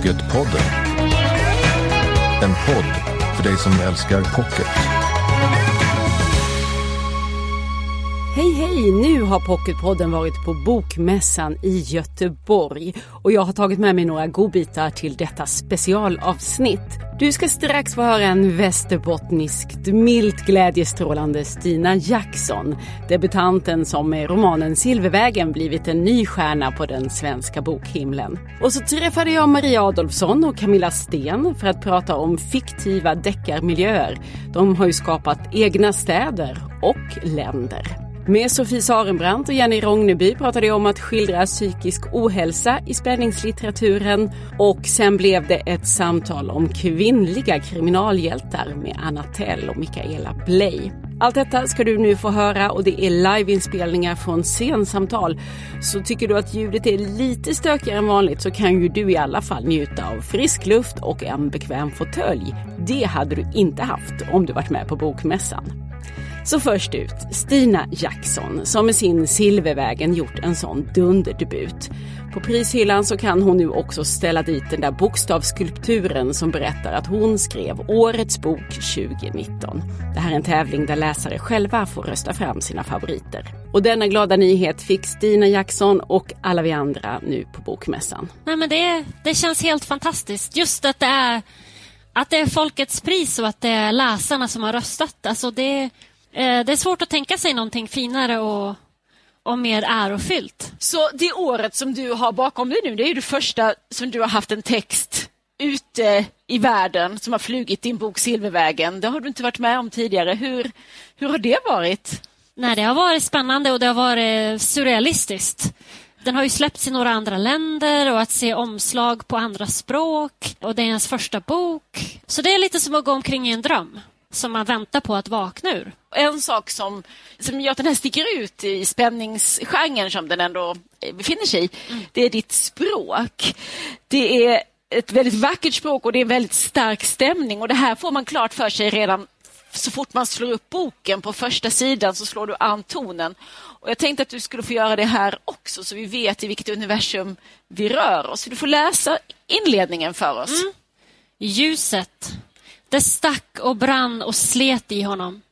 Pocketpodden. En podd för dig som älskar pocket. Hej hej! Nu har Pocketpodden varit på Bokmässan i Göteborg och jag har tagit med mig några godbitar till detta specialavsnitt. Du ska strax få höra en västerbottniskt milt glädjestrålande Stina Jackson, debutanten som med romanen Silvervägen blivit en ny stjärna på den svenska bokhimlen. Och så träffade jag Maria Adolfsson och Camilla Sten för att prata om fiktiva deckarmiljöer. De har ju skapat egna städer och länder. Med Sofie Sarenbrant och Jenny Rogneby pratade jag om att skildra psykisk ohälsa i spänningslitteraturen och sen blev det ett samtal om kvinnliga kriminalhjältar med Anna Tell och Mikaela Bley. Allt detta ska du nu få höra och det är liveinspelningar från scensamtal. Så tycker du att ljudet är lite stökigare än vanligt så kan ju du i alla fall njuta av frisk luft och en bekväm fåtölj. Det hade du inte haft om du varit med på Bokmässan. Så först ut, Stina Jackson som med sin Silvervägen gjort en sån dunderdebut. På prishyllan så kan hon nu också ställa dit den där bokstavsskulpturen som berättar att hon skrev Årets bok 2019. Det här är en tävling där läsare själva får rösta fram sina favoriter. Och denna glada nyhet fick Stina Jackson och alla vi andra nu på Bokmässan. Nej, men det, det känns helt fantastiskt. Just att det är att det är folkets pris och att det är läsarna som har röstat. Alltså det, det är svårt att tänka sig någonting finare och, och mer ärofyllt. Så det året som du har bakom dig nu, det är det första som du har haft en text ute i världen som har flugit din bok Silvervägen. Det har du inte varit med om tidigare. Hur, hur har det varit? Nej, det har varit spännande och det har varit surrealistiskt. Den har ju släppts i några andra länder och att se omslag på andra språk och det är ens första bok. Så det är lite som att gå omkring i en dröm som man väntar på att vakna ur. En sak som, som gör att den här sticker ut i spänningsgenren som den ändå befinner sig i, mm. det är ditt språk. Det är ett väldigt vackert språk och det är en väldigt stark stämning och det här får man klart för sig redan så fort man slår upp boken på första sidan så slår du an tonen. Och jag tänkte att du skulle få göra det här också så vi vet i vilket universum vi rör oss. Du får läsa inledningen för oss. Mm. Ljuset det stack och brann och slet i honom.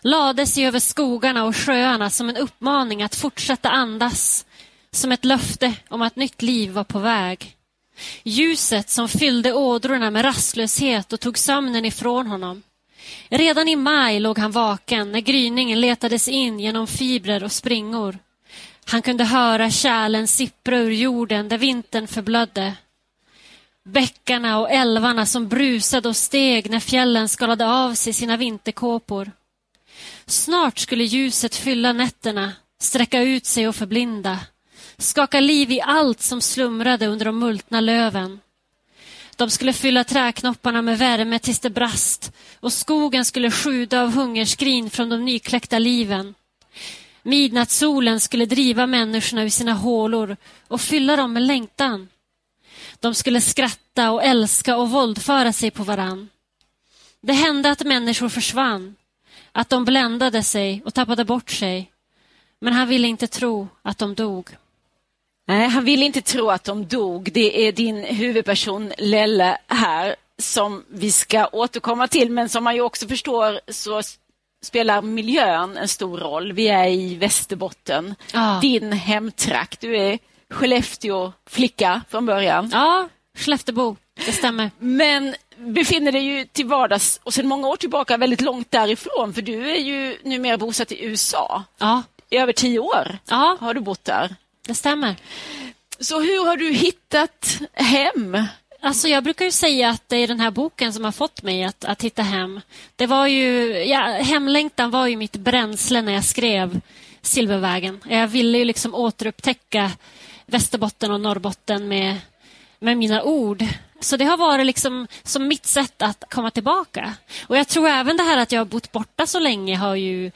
Lade sig över skogarna och sjöarna som en uppmaning att fortsätta andas, som ett löfte om att nytt liv var på väg. Ljuset som fyllde ådrorna med rastlöshet och tog sömnen ifrån honom. Redan i maj låg han vaken när gryningen letades in genom fibrer och springor. Han kunde höra kärlen sippra ur jorden där vintern förblödde. Bäckarna och älvarna som brusade och steg när fjällen skalade av sig sina vinterkåpor. Snart skulle ljuset fylla nätterna, sträcka ut sig och förblinda, skaka liv i allt som slumrade under de multna löven. De skulle fylla träknopparna med värme tills det brast och skogen skulle sjuda av hungerskrin från de nykläckta liven. Midnattssolen skulle driva människorna ur sina hålor och fylla dem med längtan. De skulle skratta och älska och våldföra sig på varann. Det hände att människor försvann, att de bländade sig och tappade bort sig. Men han ville inte tro att de dog. Nej, han ville inte tro att de dog. Det är din huvudperson Lelle här som vi ska återkomma till, men som man ju också förstår så spelar miljön en stor roll. Vi är i Västerbotten, ah. din hemtrakt. Du är Skellefteå-flicka från början. Ja, Skelleftebo, det stämmer. Men befinner dig ju till vardags och sedan många år tillbaka väldigt långt därifrån för du är ju numera bosatt i USA. Ja. I över tio år ja. har du bott där. Det stämmer. Så hur har du hittat hem? Alltså jag brukar ju säga att det är den här boken som har fått mig att, att hitta hem. Det var ju, ja, hemlängtan var ju mitt bränsle när jag skrev Silvervägen. Jag ville ju liksom återupptäcka Västerbotten och Norrbotten med, med mina ord. Så det har varit liksom som mitt sätt att komma tillbaka. Och Jag tror även det här att jag har bott borta så länge har ju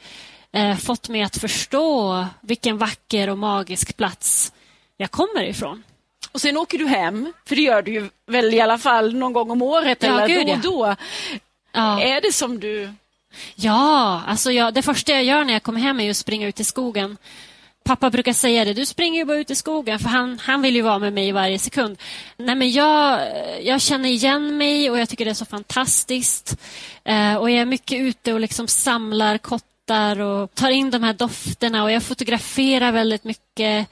eh, fått mig att förstå vilken vacker och magisk plats jag kommer ifrån. Och sen åker du hem, för det gör du ju väl i alla fall någon gång om året ja, eller gud, då och då. Ja. Är det som du... Ja, alltså jag, det första jag gör när jag kommer hem är att springa ut i skogen Pappa brukar säga det, du springer ju bara ut i skogen för han, han vill ju vara med mig varje sekund. Nej, men jag, jag känner igen mig och jag tycker det är så fantastiskt. Eh, och Jag är mycket ute och liksom samlar kottar och tar in de här dofterna och jag fotograferar väldigt mycket.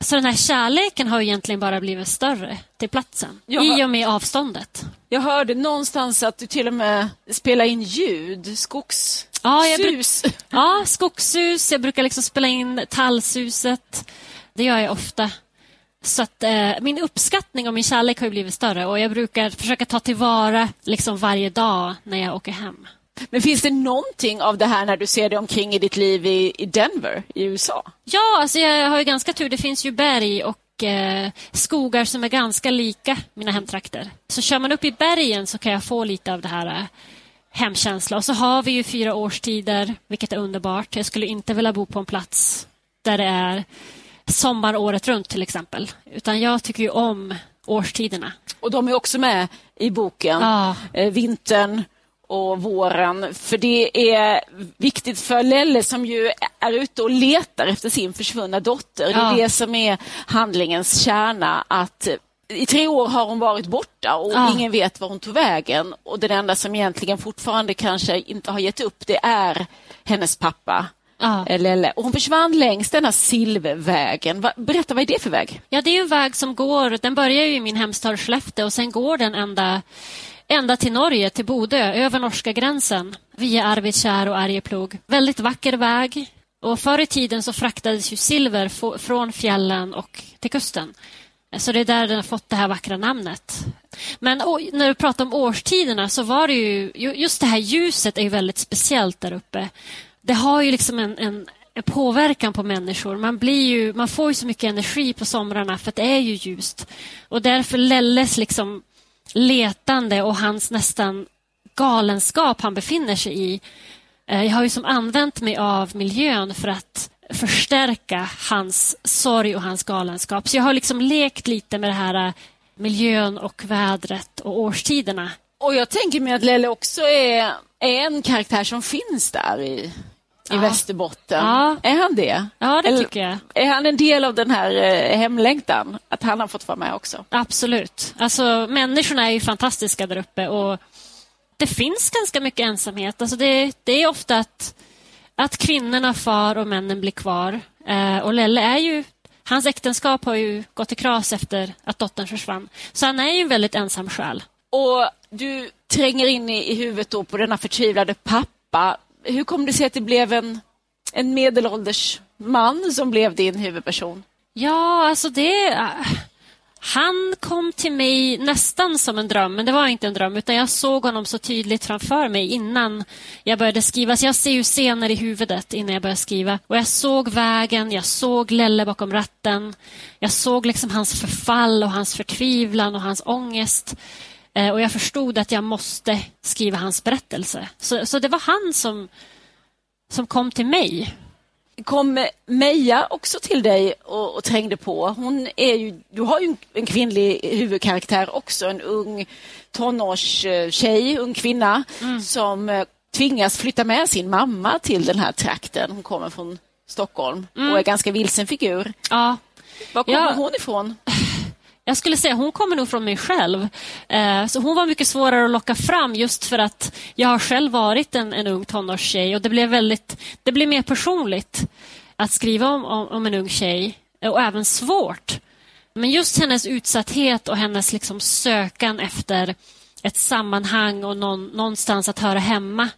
Så den här kärleken har egentligen bara blivit större till platsen Jag- i och med avståndet. Jag hörde någonstans att du till och med spelar in ljud, skogssus. Ja, jag bruk- Ja, skogssus. Jag brukar liksom spela in tallsuset. Det gör jag ofta. Så att, eh, min uppskattning och min kärlek har ju blivit större och jag brukar försöka ta tillvara liksom varje dag när jag åker hem. Men finns det någonting av det här när du ser dig omkring i ditt liv i, i Denver i USA? Ja, alltså jag har ju ganska tur. Det finns ju berg och eh, skogar som är ganska lika mina hemtrakter. Så kör man upp i bergen så kan jag få lite av det här eh, hemkänsla. Och så har vi ju fyra årstider, vilket är underbart. Jag skulle inte vilja bo på en plats där det är sommar året runt till exempel. Utan jag tycker ju om årstiderna. Och de är också med i boken. Ja. Eh, vintern och våren. För det är viktigt för Lelle som ju är ute och letar efter sin försvunna dotter. Det är det som är handlingens kärna. Att i tre år har hon varit borta och Ja. ingen vet var hon tog vägen. Och den enda som egentligen fortfarande kanske inte har gett upp det är hennes pappa. Ja. eh, Lelle. Och hon försvann längs denna Silvervägen. Berätta, vad är det för väg? Ja, det är en väg som går, den börjar i min hemstad Skellefteå och sen går den ända, ända till Norge, till Bodö, över norska gränsen via Arvidsjaur och Arjeplog. Väldigt vacker väg. Och förr i tiden så fraktades ju silver från fjällen och till kusten. Så det är där den har fått det här vackra namnet. Men och, när du pratar om årstiderna så var det ju, just det här ljuset är ju väldigt speciellt där uppe. Det har ju liksom en, en, en påverkan på människor. Man, blir ju, man får ju så mycket energi på somrarna för att det är ju ljust. Och därför Lelles liksom letande och hans nästan galenskap han befinner sig i. Eh, jag har ju som använt mig av miljön för att förstärka hans sorg och hans galenskap. Så jag har liksom lekt lite med det här eh, miljön och vädret och årstiderna. Och jag tänker mig att Lelle också är, är en karaktär som finns där i, i Ja. Västerbotten. Ja. Är han det? Ja, det Eller tycker jag. Är han en del av den här eh, hemlängtan? Att han har fått vara med också? Absolut. Alltså, människorna är ju fantastiska där uppe och det finns ganska mycket ensamhet. Alltså, det, det är ofta att, att kvinnorna far och männen blir kvar. Eh, och Lelle är ju... Hans äktenskap har ju gått i kras efter att dottern försvann. Så han är ju en väldigt ensam själ. Och du tränger in i, i huvudet då på denna förtvivlade pappa. Hur kom det sig att det blev en, en medelålders man som blev din huvudperson? Ja, alltså det... Han kom till mig nästan som en dröm, men det var inte en dröm utan jag såg honom så tydligt framför mig innan jag började skriva. Så jag ser ju scener i huvudet innan jag börjar skriva. Och Jag såg vägen, jag såg Lelle bakom ratten. Jag såg liksom hans förfall och hans förtvivlan och hans ångest. Eh, och Jag förstod att jag måste skriva hans berättelse. Så, så det var han som, som kom till mig. Kom Meja också till dig och, och trängde på? Hon är ju, du har ju en, en kvinnlig huvudkaraktär också, en ung tonårstjej, ung kvinna som eh, tvingas flytta med sin mamma till den här trakten. Hon kommer från Stockholm och är ganska vilsen figur. Ja, Var kommer Ja. hon ifrån? Jag skulle säga hon kommer nog från mig själv. Eh, Så hon var mycket svårare att locka fram just för att jag har själv varit en, en ung tonårstjej och det blev, väldigt, det blev mer personligt att skriva om, om, om en ung tjej och även svårt. Men just hennes utsatthet och hennes liksom sökan efter ett sammanhang och någon, någonstans att höra hemma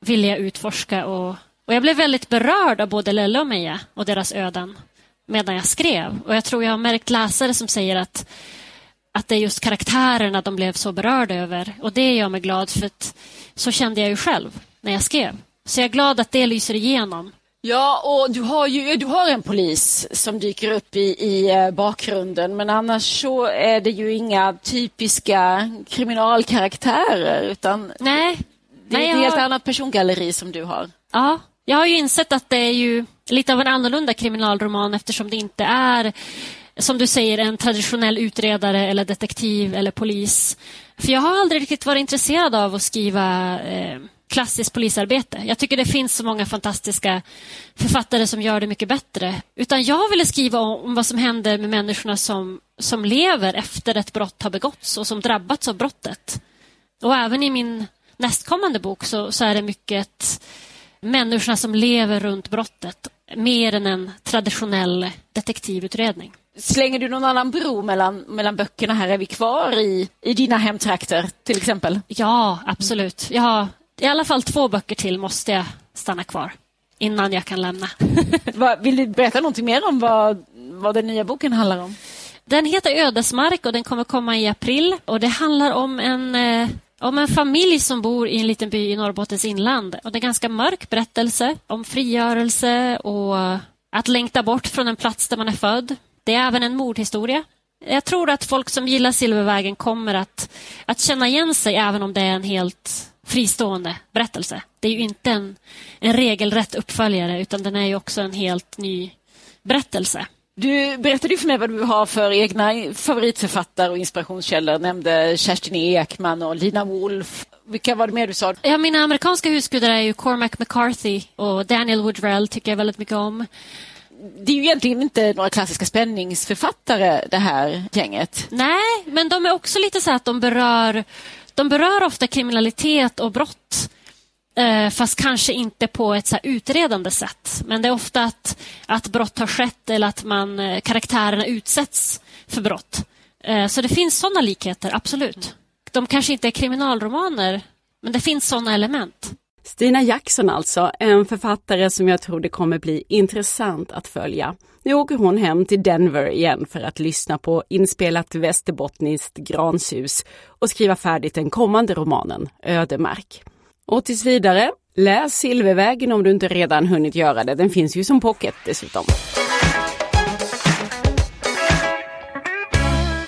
ville jag utforska. Och, och jag blev väldigt berörd av både Lelle och Meja och deras öden medan jag skrev. Och Jag tror jag har märkt läsare som säger att, att det är just karaktärerna de blev så berörda över. Och Det gör mig glad, för att så kände jag ju själv när jag skrev. Så jag är glad att det lyser igenom. Ja, och du har ju du har en polis som dyker upp i, i eh, bakgrunden men annars så är det ju inga typiska kriminalkaraktärer utan Nej, det är nej, ett helt har- annat persongalleri som du har. Ja, jag har ju insett att det är ju lite av en annorlunda kriminalroman eftersom det inte är, som du säger, en traditionell utredare eller detektiv eller polis. För jag har aldrig riktigt varit intresserad av att skriva eh, klassiskt polisarbete. Jag tycker det finns så många fantastiska författare som gör det mycket bättre. Utan jag ville skriva om vad som händer med människorna som, som lever efter ett brott har begåtts och som drabbats av brottet. Och även i min nästkommande bok så, så är det mycket människorna som lever runt brottet mer än en traditionell detektivutredning. Slänger du någon annan bro mellan, mellan böckerna här? Är vi kvar i, i dina hemtrakter till exempel? Ja, absolut. Jag har i alla fall två böcker till måste jag stanna kvar innan jag kan lämna. Vill du berätta någonting mer om vad, vad den nya boken handlar om? Den heter Ödesmark och den kommer komma i april. Och Det handlar om en, eh, om en familj som bor i en liten by i Norrbottens inland. Och Det är en ganska mörk berättelse om frigörelse och att längta bort från en plats där man är född. Det är även en mordhistoria. Jag tror att folk som gillar Silvervägen kommer att, att känna igen sig även om det är en helt fristående berättelse. Det är ju inte en, en regelrätt uppföljare utan den är ju också en helt ny berättelse. Du berättade ju för mig vad du har för egna favoritförfattare och inspirationskällor. Nämnde Kerstin Ekman och Lina Wolf. Vilka var det mer du sa? Ja, mina amerikanska husgudar är ju Cormac McCarthy och Daniel Woodrell tycker jag väldigt mycket om. Det är ju egentligen inte några klassiska spänningsförfattare det här gänget. Nej, men de är också lite så att de berör de berör ofta kriminalitet och brott Eh, fast kanske inte på ett så utredande sätt. Men det är ofta att, att brott har skett eller att man, eh, karaktärerna utsätts för brott. Eh, så det finns sådana likheter, absolut. De kanske inte är kriminalromaner, men det finns sådana element. Stina Jackson alltså, en författare som jag tror det kommer bli intressant att följa. Nu åker hon hem till Denver igen för att lyssna på inspelat västerbottniskt gransus och skriva färdigt den kommande romanen Ödemark. Och tills vidare, läs Silvervägen om du inte redan hunnit göra det. Den finns ju som pocket dessutom.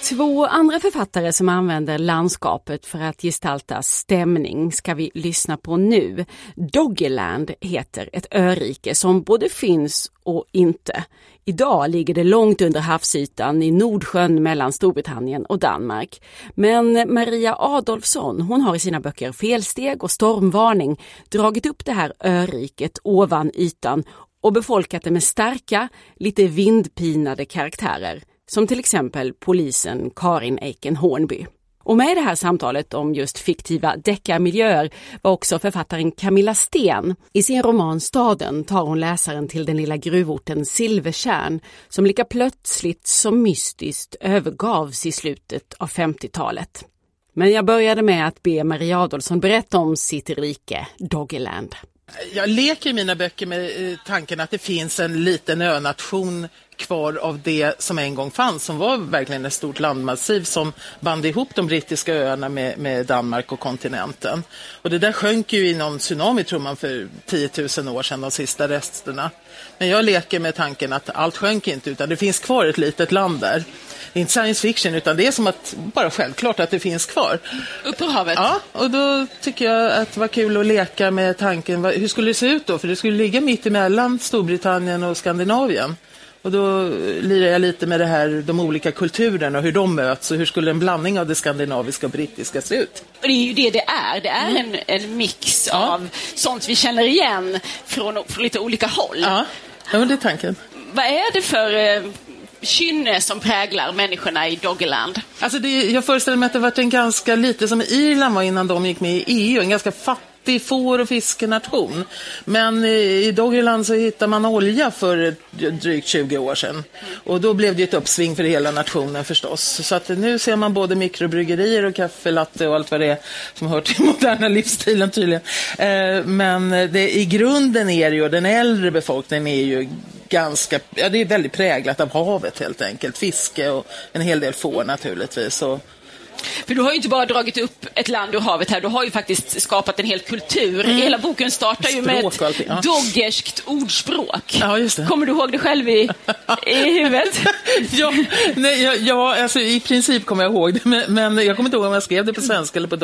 Två andra författare som använder landskapet för att gestalta stämning ska vi lyssna på nu. Doggerland heter ett örike som både finns och inte. Idag ligger det långt under havsytan i Nordsjön mellan Storbritannien och Danmark. Men Maria Adolfsson hon har i sina böcker Felsteg och Stormvarning dragit upp det här öriket ovan ytan och befolkat det med starka, lite vindpinade karaktärer som till exempel polisen Karin Eiken Hornby. Och med i det här samtalet om just fiktiva deckarmiljöer var också författaren Camilla Sten. I sin roman Staden tar hon läsaren till den lilla gruvorten Silvertjärn som lika plötsligt som mystiskt övergavs i slutet av 50-talet. Men jag började med att be Maria Adolfsson berätta om sitt rike, Doggerland. Jag leker i mina böcker med eh, tanken att det finns en liten önation kvar av det som en gång fanns, som var verkligen ett stort landmassiv som band ihop de brittiska öarna med, med Danmark och kontinenten. Och det där sjönk ju i någon tsunami, tror man, för 10 000 år sedan, de sista resterna. Men jag leker med tanken att allt sjönk inte, utan det finns kvar ett litet land där. Det är inte science fiction, utan det är som att bara självklart att det finns kvar. Upp på havet? Ja, och då tycker jag att det var kul att leka med tanken, hur skulle det se ut då? För det skulle ligga mitt emellan Storbritannien och Skandinavien. Och då lirar jag lite med det här, de olika kulturerna och hur de möts och hur skulle en blandning av det skandinaviska och brittiska se ut? det är ju det det är. Det är en, en mix ja. av sånt vi känner igen från, från lite olika håll. Ja, ja det är tanken. Vad är det för eh, kynne som präglar människorna i Doggerland? Alltså det, jag föreställer mig att det varit en ganska lite som Irland var innan de gick med i EU, en ganska fattig fattig får och fiskenation. Men eh, i Doggerland så hittade man olja för drygt 20 år sedan. Och då blev det ett uppsving för hela nationen förstås. Så att nu ser man både mikrobryggerier och kaffelatte och allt vad det är som hör till moderna livsstilen tydligen. Eh, men det, i grunden är det ju, den äldre befolkningen är ju ganska, ja det är väldigt präglat av havet helt enkelt. Fiske och en hel del får naturligtvis. Och, för du har ju inte bara dragit upp ett land ur havet här, du har ju faktiskt skapat en hel kultur. Mm. Hela boken startar ju med ett ja. doggerskt ordspråk. Ja, just det. Kommer du ihåg det själv i, i huvudet? ja, nej, ja, ja alltså, i princip kommer jag ihåg det, men, men, jag kommer inte ihåg om jag skrev det på svenska eller på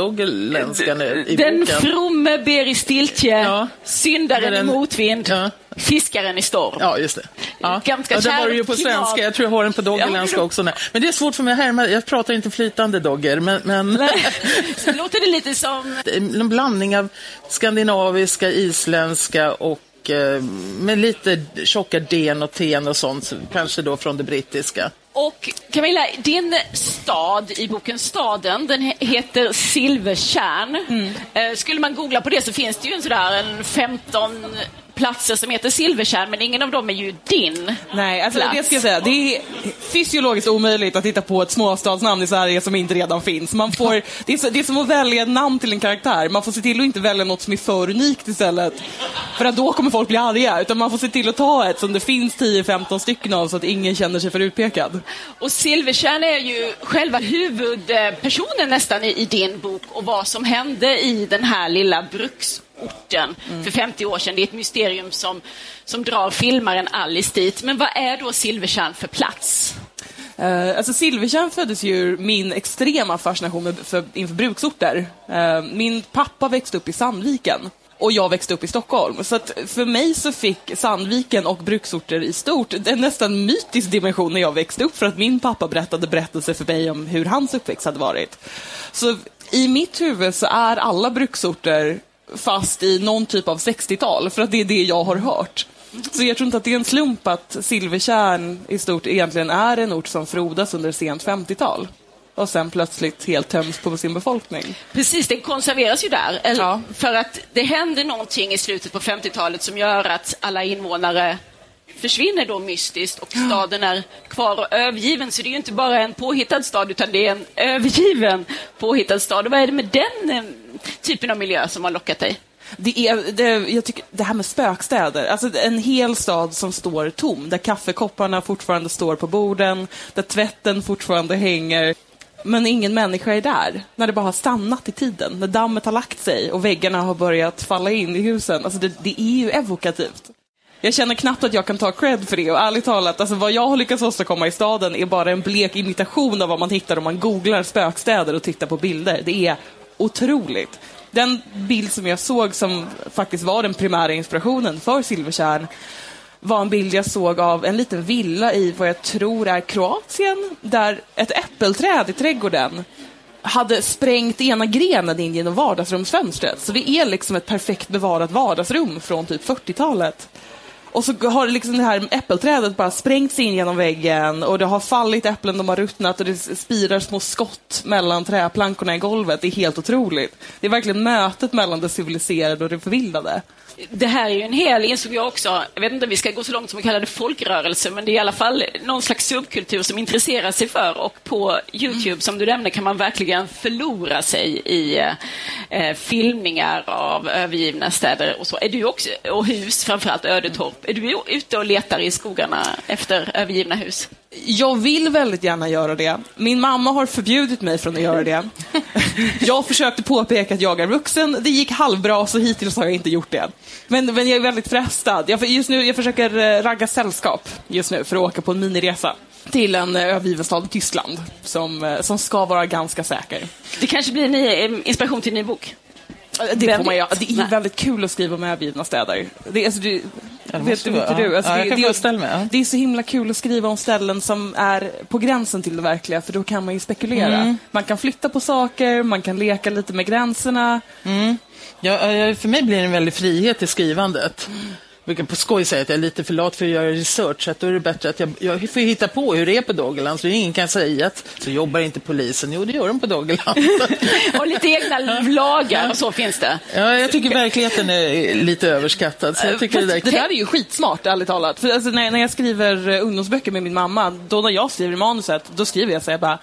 i Den boken. fromme ber i stiltje, ja. syndaren i motvind. Ja. Fiskaren i storm. Ja, just det. Ja. Ganska ja, det var ju på svenska. Jag tror jag har den på doggerländska också. Nej. Men det är svårt för mig att härma. Jag pratar inte flytande dogger, men... men... Så låter det lite som... en blandning av skandinaviska, isländska och eh, med lite tjocka den och ten och sånt, kanske då från det brittiska. Och Camilla, din stad i boken Staden, den he- heter Silvertjärn. Eh, skulle man googla på det så finns det ju en sådär en 15 platser som heter Silvertjärn, men ingen av dem är ju din Nej, alltså plats. det ska jag säga. Det är fysiologiskt omöjligt att hitta på ett småstadsnamn i Sverige som inte redan finns. Man får, det, är så, det är som att välja ett namn till en karaktär. Man får se till att inte välja något som är för unikt istället. För att då kommer folk bli arga. Utan man får se till att ta ett som det finns 10-15 stycken av så att ingen känner sig för utpekad. Och Silvertjärn är ju själva huvudpersonen nästan i, i din bok och vad som hände i den här lilla bruksorten för 50 år sedan. Det är ett mysterium som, som drar filmaren Alice dit. Men vad är då Silvertjärn för plats? Uh, alltså Silvertjärn föddes ju ur min extrema fascination med, för, inför bruksorter. Uh, min pappa växte upp i Sandviken och jag växte upp i Stockholm. Så att för mig så fick Sandviken och bruksorter i stort en nästan mytisk dimension när jag växte upp för att min pappa berättade berättelser för mig om hur hans uppväxt hade varit. Så i mitt huvud så är alla bruksorter fast i någon typ av 60-tal, för att det är det jag har hört. Så jag tror inte att det är en slump att Silvertjärn i stort egentligen är en ort som frodas under sent 50-tal och sen plötsligt helt töms på sin befolkning. Precis, den konserveras ju där. Ja. För att det händer någonting i slutet på 50-talet som gör att alla invånare försvinner då mystiskt och staden är kvar och övergiven. Så det är ju inte bara en påhittad stad utan det är en övergiven påhittad stad. Och vad är det med den eh, typen av miljö som har lockat dig? Det, är, det, jag tycker, det här med spökstäder, alltså en hel stad som står tom, där kaffekopparna fortfarande står på borden, där tvätten fortfarande hänger, men ingen människa är där. När det bara har stannat i tiden, när dammet har lagt sig och väggarna har börjat falla in i husen. Alltså det, det är ju evokativt. Jag känner knappt att jag kan ta cred för det och ärligt talat, alltså vad jag har lyckats åstadkomma i staden är bara en blek imitation av vad man hittar om man googlar spökstäder och tittar på bilder. Det är otroligt. Den bild som jag såg som faktiskt var den primära inspirationen för Silvertjärn var en bild jag såg av en liten villa i vad jag tror är Kroatien, där ett äppelträd i trädgården hade sprängt ena grenen in genom vardagsrumsfönstret. Så det är liksom ett perfekt bevarat vardagsrum från typ 40-talet. Och så har liksom det här äppelträdet bara sprängts in genom väggen och det har fallit äpplen, de har ruttnat och det spirar små skott mellan träplankorna i golvet. Det är helt otroligt. Det är verkligen mötet mellan det civiliserade och det förvildade. Det här är ju en hel, insåg jag också, jag vet inte om vi ska gå så långt som att kalla det folkrörelse, men det är i alla fall någon slags subkultur som intresserar sig för och på Youtube, som du nämnde, kan man verkligen förlora sig i eh, filmningar av övergivna städer och så. Är du också, och hus, framförallt Ödetorp, är du ute och letar i skogarna efter övergivna hus? Jag vill väldigt gärna göra det. Min mamma har förbjudit mig från att göra det. Jag försökte påpeka att jag är vuxen. Det gick halvbra, så hittills har jag inte gjort det. Men, men jag är väldigt frestad. Jag, just nu, jag försöker eh, ragga sällskap just nu för att åka på en miniresa till en eh, övergiven stad i Tyskland som, eh, som ska vara ganska säker. Det kanske blir en ny, inspiration till en ny bok? Det, Vem får man, göra. det är Nej. väldigt kul att skriva om övergivna städer. Det, är- alltså, det, det vet, vet vara, du? ja. Alltså, Ja, det, det, ja. det är så himla kul att skriva om ställen som är på gränsen till det verkliga, för då kan man ju spekulera. Mm. Man kan flytta på saker, man kan leka lite med gränserna. Ja, ja, för mig blir det en väldig frihet i skrivandet. Jag brukar på skoj säga att jag är lite för lat för att göra research, så att då är det bättre att jag, jag får hitta på hur det är på Doggerland, så ingen kan säga att så jobbar inte polisen. Jo, det gör de på Doggerland. Och lite egna lagar och så finns det. ja, jag tycker verkligheten är lite överskattad, så jag tycker det där Det där är ju skitsmart, ärligt talat. För alltså, när, när jag skriver eh, ungdomsböcker med min mamma, då när jag skriver manuset, då skriver jag så här bara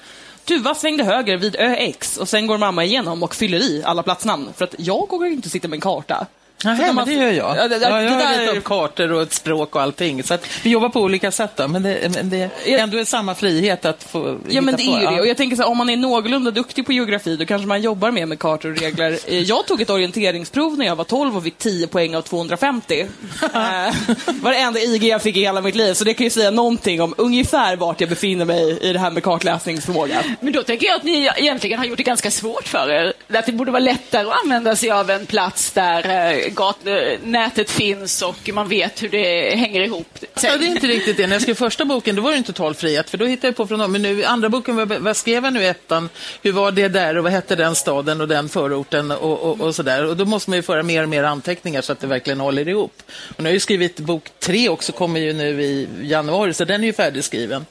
Tuva svängde höger vid ÖX och sen går mamma igenom och fyller i alla platsnamn. För att jag vågar inte sitta med en karta. Nej, men man- det gör jag. Ja, det- ja, jag det har där- lite av kartor och ett språk och allting. Så att vi jobbar på olika sätt då, men det, men det är ändå är samma frihet att få Ja, men det hitta är ju på. det. Och jag tänker så här, om man är någorlunda duktig på geografi, då kanske man jobbar mer med kartor och regler. Eh, Jag tog ett orienteringsprov när jag var 12 och fick 10 poäng av 250. Eh, var det enda IG jag fick i hela mitt liv, så det kan ju säga någonting om ungefär vart jag befinner mig i det här med kartläsningsförmåga. Men då tänker jag att ni egentligen har gjort det ganska svårt för er. Att det borde vara lättare att använda sig av en plats där eh, gatnätet finns och man vet hur det hänger ihop. Ja, det är inte riktigt det. När jag skrev första boken då var det inte total frihet, för då hittade jag på från dem. Men nu andra boken, vad, vad skrev jag nu ettan? Hur var det där och vad hette den staden och den förorten och, och, och sådär. Och då måste man ju föra mer och mer anteckningar så att det verkligen håller ihop. Och nu har jag ju skrivit bok tre också, kommer ju nu i januari, så den är ju färdigskriven.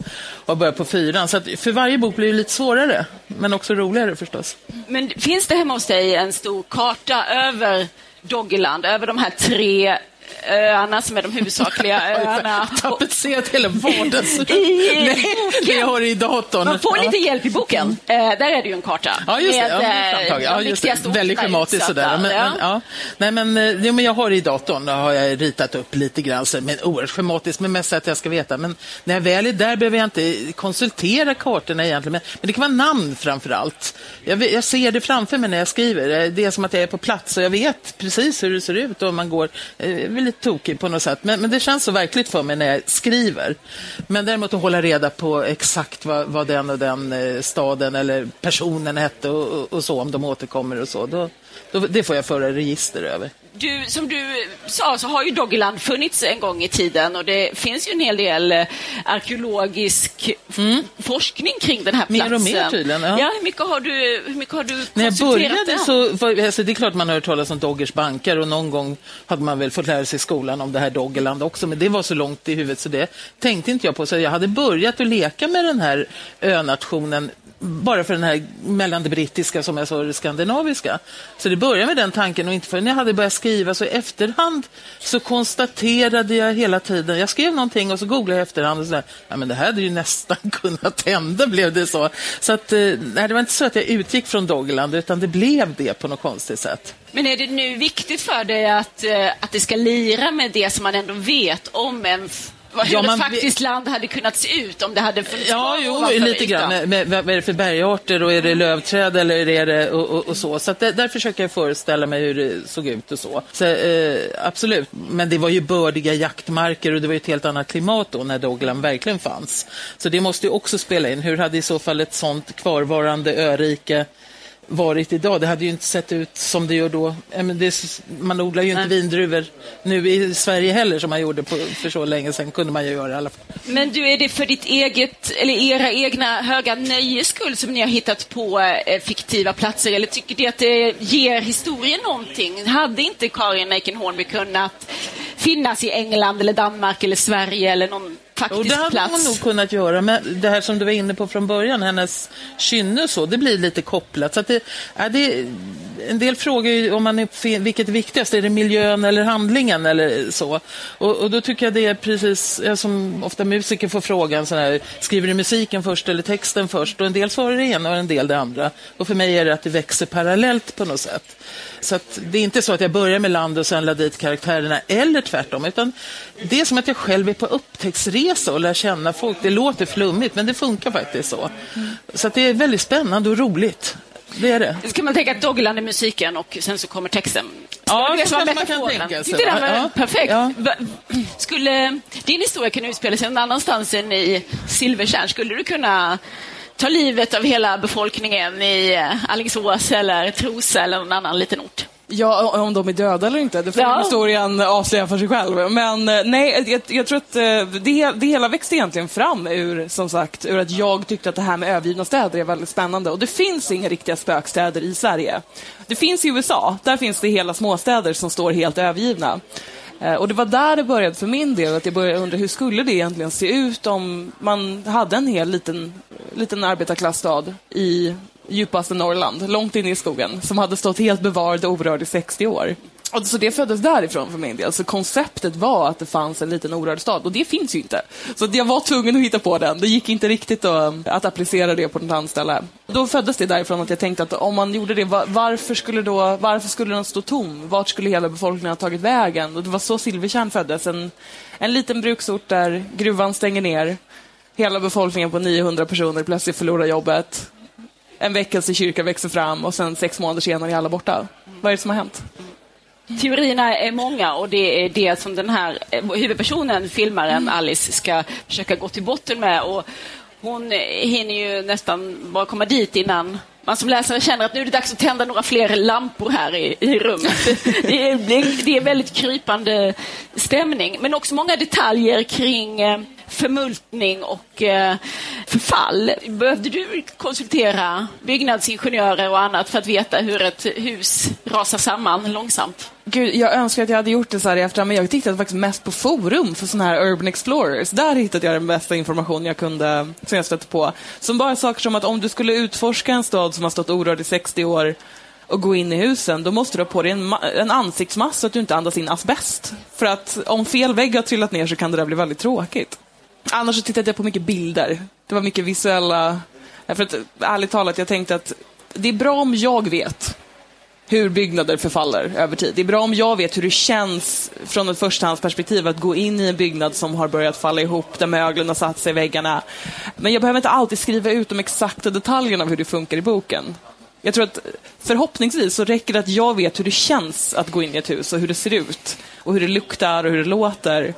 Och börjar på fyran. Så för varje bok blir det lite svårare, men också roligare förstås. Men finns det hemma hos dig en stor karta över Doggeland, över de här tre öarna som är de huvudsakliga öarna. Tapetserat hela vardagsrummet. I Nej, det jag har i datorn. Man får lite hjälp i boken. Eh, där är det ju en karta. Ja, just det. med, Ja, eh, ja, just det. Väldigt schematiskt sådär. Men, Ja. men, ja. Nej, men, eh, jo, men jag har i datorn då har jag ritat upp lite grann, så, men oerhört schematiskt, men mest så att jag ska veta. Men när jag väl är där behöver jag inte konsultera kartorna egentligen, men, men det kan vara namn framför allt. Jag, jag ser det framför mig när jag skriver. Eh, Det är som att jag är på plats och jag vet precis hur det ser ut och man går eh, Jag är lite tokig på något sätt, men, men det känns så verkligt för mig när jag skriver. Men däremot att hålla reda på exakt vad, vad den och den eh, staden eller personen hette och, och, och så, om de återkommer och så, då, det får jag föra register över. Du, som du sa så har ju Doggerland funnits en gång i tiden och det finns ju en hel del eh, arkeologisk f- forskning kring den här Mm. Mer platsen. och mer tydligen, ja. hur mycket har du, hur mycket har du När jag började så, var, alltså det är klart man har hört talas om Doggers bankar och någon gång hade man väl fått lära sig i skolan om det här Doggerland också, men det var så långt i huvudet så det tänkte inte jag på. Så jag hade börjat att leka med den här önationen bara för den här mellan det brittiska som jag sa och det skandinaviska. Så det började med den tanken och inte förrän jag hade börjat skriva så i efterhand så konstaterade jag hela tiden, jag skrev någonting och så googlade jag i efterhand och sådär, ja men det här hade ju nästan kunnat hända blev det så. Så att, eh, nej, det var inte så att jag utgick från Doggerland utan det blev det på något konstigt sätt. Men är det nu viktigt för dig att, eh, att det ska lira med det som man ändå vet om en vad- hur Ja, man ett faktiskt land hade kunnat se ut om det hade funnits Ja, jo, lite grann. Med, med, vad är det för bergarter och är det lövträd eller är det och, och, och så. Så det, där försöker jag föreställa mig hur det såg ut och så. så eh, absolut, men det var ju bördiga jaktmarker och det var ju ett helt annat klimat då när Doggerland verkligen fanns. Så det måste ju också spela in. Hur hade i så fall ett sånt kvarvarande örike varit idag. Det hade ju inte sett ut som det gör då. Det, man odlar ju inte vindruvor nu i Sverige heller som man gjorde på, för så länge sedan. kunde man ju göra i alla fall. Men du, är det för ditt eget, eller era egna höga nöjes skull som ni har hittat på eh, fiktiva platser eller tycker ni att det ger historien någonting? Hade inte Karin Eiken Hornby kunnat finnas i England eller Danmark eller Sverige eller någon Och faktisk det hade hon nog kunnat göra, men det här som du var inne på från början, hennes kynne och så, det blir lite kopplat. Så att det, ja, det, en del frågar ju om man är, vilket är viktigast, är det miljön eller handlingen eller så? Och, och då tycker jag det är precis, som ofta musiker får frågan, så här, skriver du musiken först eller texten först? Och en del svarar det ena och en del det andra. Och för mig är det att det växer parallellt på något sätt. Så det är inte så att jag börjar med land och sen la dit karaktärerna, eller tvärtom, utan det är som att jag själv är på upptäcktsresa och lär känna folk. Det låter flummigt, men det funkar faktiskt så. Så att det är väldigt spännande och roligt. Det är det. Ska man tänka att Doggerland är musiken och sen så kommer texten? Ja, det så var kanske man kan tänka sig, den va? var Ja. perfekt. Ja. Skulle din historia kunna utspela sig någon annanstans än i Silvertjärn? Skulle du kunna ta livet av hela befolkningen i eh, Alingsås eller Trosa eller någon annan liten ort? Ja, om de är döda eller inte, det får Ja. historien avslöja för sig själv. Men eh, nej, jag, jag tror att eh, det, det hela växte egentligen fram ur, som sagt, ur att jag tyckte att det här med övergivna städer är väldigt spännande. Och det finns inga riktiga spökstäder i Sverige. Det finns i USA, där finns det hela småstäder som står helt övergivna. Eh, Och det var där det började för min del, att jag började undra hur skulle det egentligen se ut om man hade en hel liten, liten arbetarklassstad i djupaste Norrland, långt inne i skogen, som hade stått helt bevarad och orörd i 60 år. Och så det föddes därifrån för min del. Så konceptet var att det fanns en liten orörd stad och det finns ju inte. Så jag var tvungen att hitta på den. Det gick inte riktigt att, um, att applicera det på något annat ställe. Då föddes det därifrån att jag tänkte att om man gjorde det, varför skulle, då, varför skulle den stå tom? Vart skulle hela befolkningen ha tagit vägen? Och det var så Silvertjärn föddes. En, en liten bruksort där gruvan stänger ner. Hela befolkningen på 900 personer plötsligt förlorar jobbet. En väckelsekyrka växer fram och sen sex månader senare är alla borta. Vad är det som har hänt? Teorierna är många och det är det som den här eh, huvudpersonen, filmaren Alice, ska försöka gå till botten med. Och hon hinner ju nästan bara komma dit innan man som läsare känner att nu är det dags att tända några fler lampor här i, i rummet. Det är, det är väldigt krypande stämning, men också många detaljer kring eh, förmultning och eh, förfall. Behövde du konsultera byggnadsingenjörer och annat för att veta hur ett hus rasar samman långsamt? Gud, jag önskar att jag hade gjort det så här i efterhand, men jag tittade faktiskt mest på forum för sådana här Urban Explorers. Där hittade jag den bästa information jag kunde, som jag stötte på. Som bara saker som att om du skulle utforska en stad som har stått orörd i 60 år och gå in i husen, då måste du ha på dig en, en ansiktsmask så att du inte andas in asbest. För att om fel vägg har trillat ner så kan det där bli väldigt tråkigt. Annars så tittade jag på mycket bilder. Det var mycket visuella... För att, ärligt talat, jag tänkte att det är bra om jag vet hur byggnader förfaller över tid. Det är bra om jag vet hur det känns från ett förstahandsperspektiv att gå in i en byggnad som har börjat falla ihop, där möglen har satt sig i väggarna. Men jag behöver inte alltid skriva ut de exakta detaljerna av hur det funkar i boken. Jag tror att förhoppningsvis så räcker det att jag vet hur det känns att gå in i ett hus och hur det ser ut och hur det luktar och hur det låter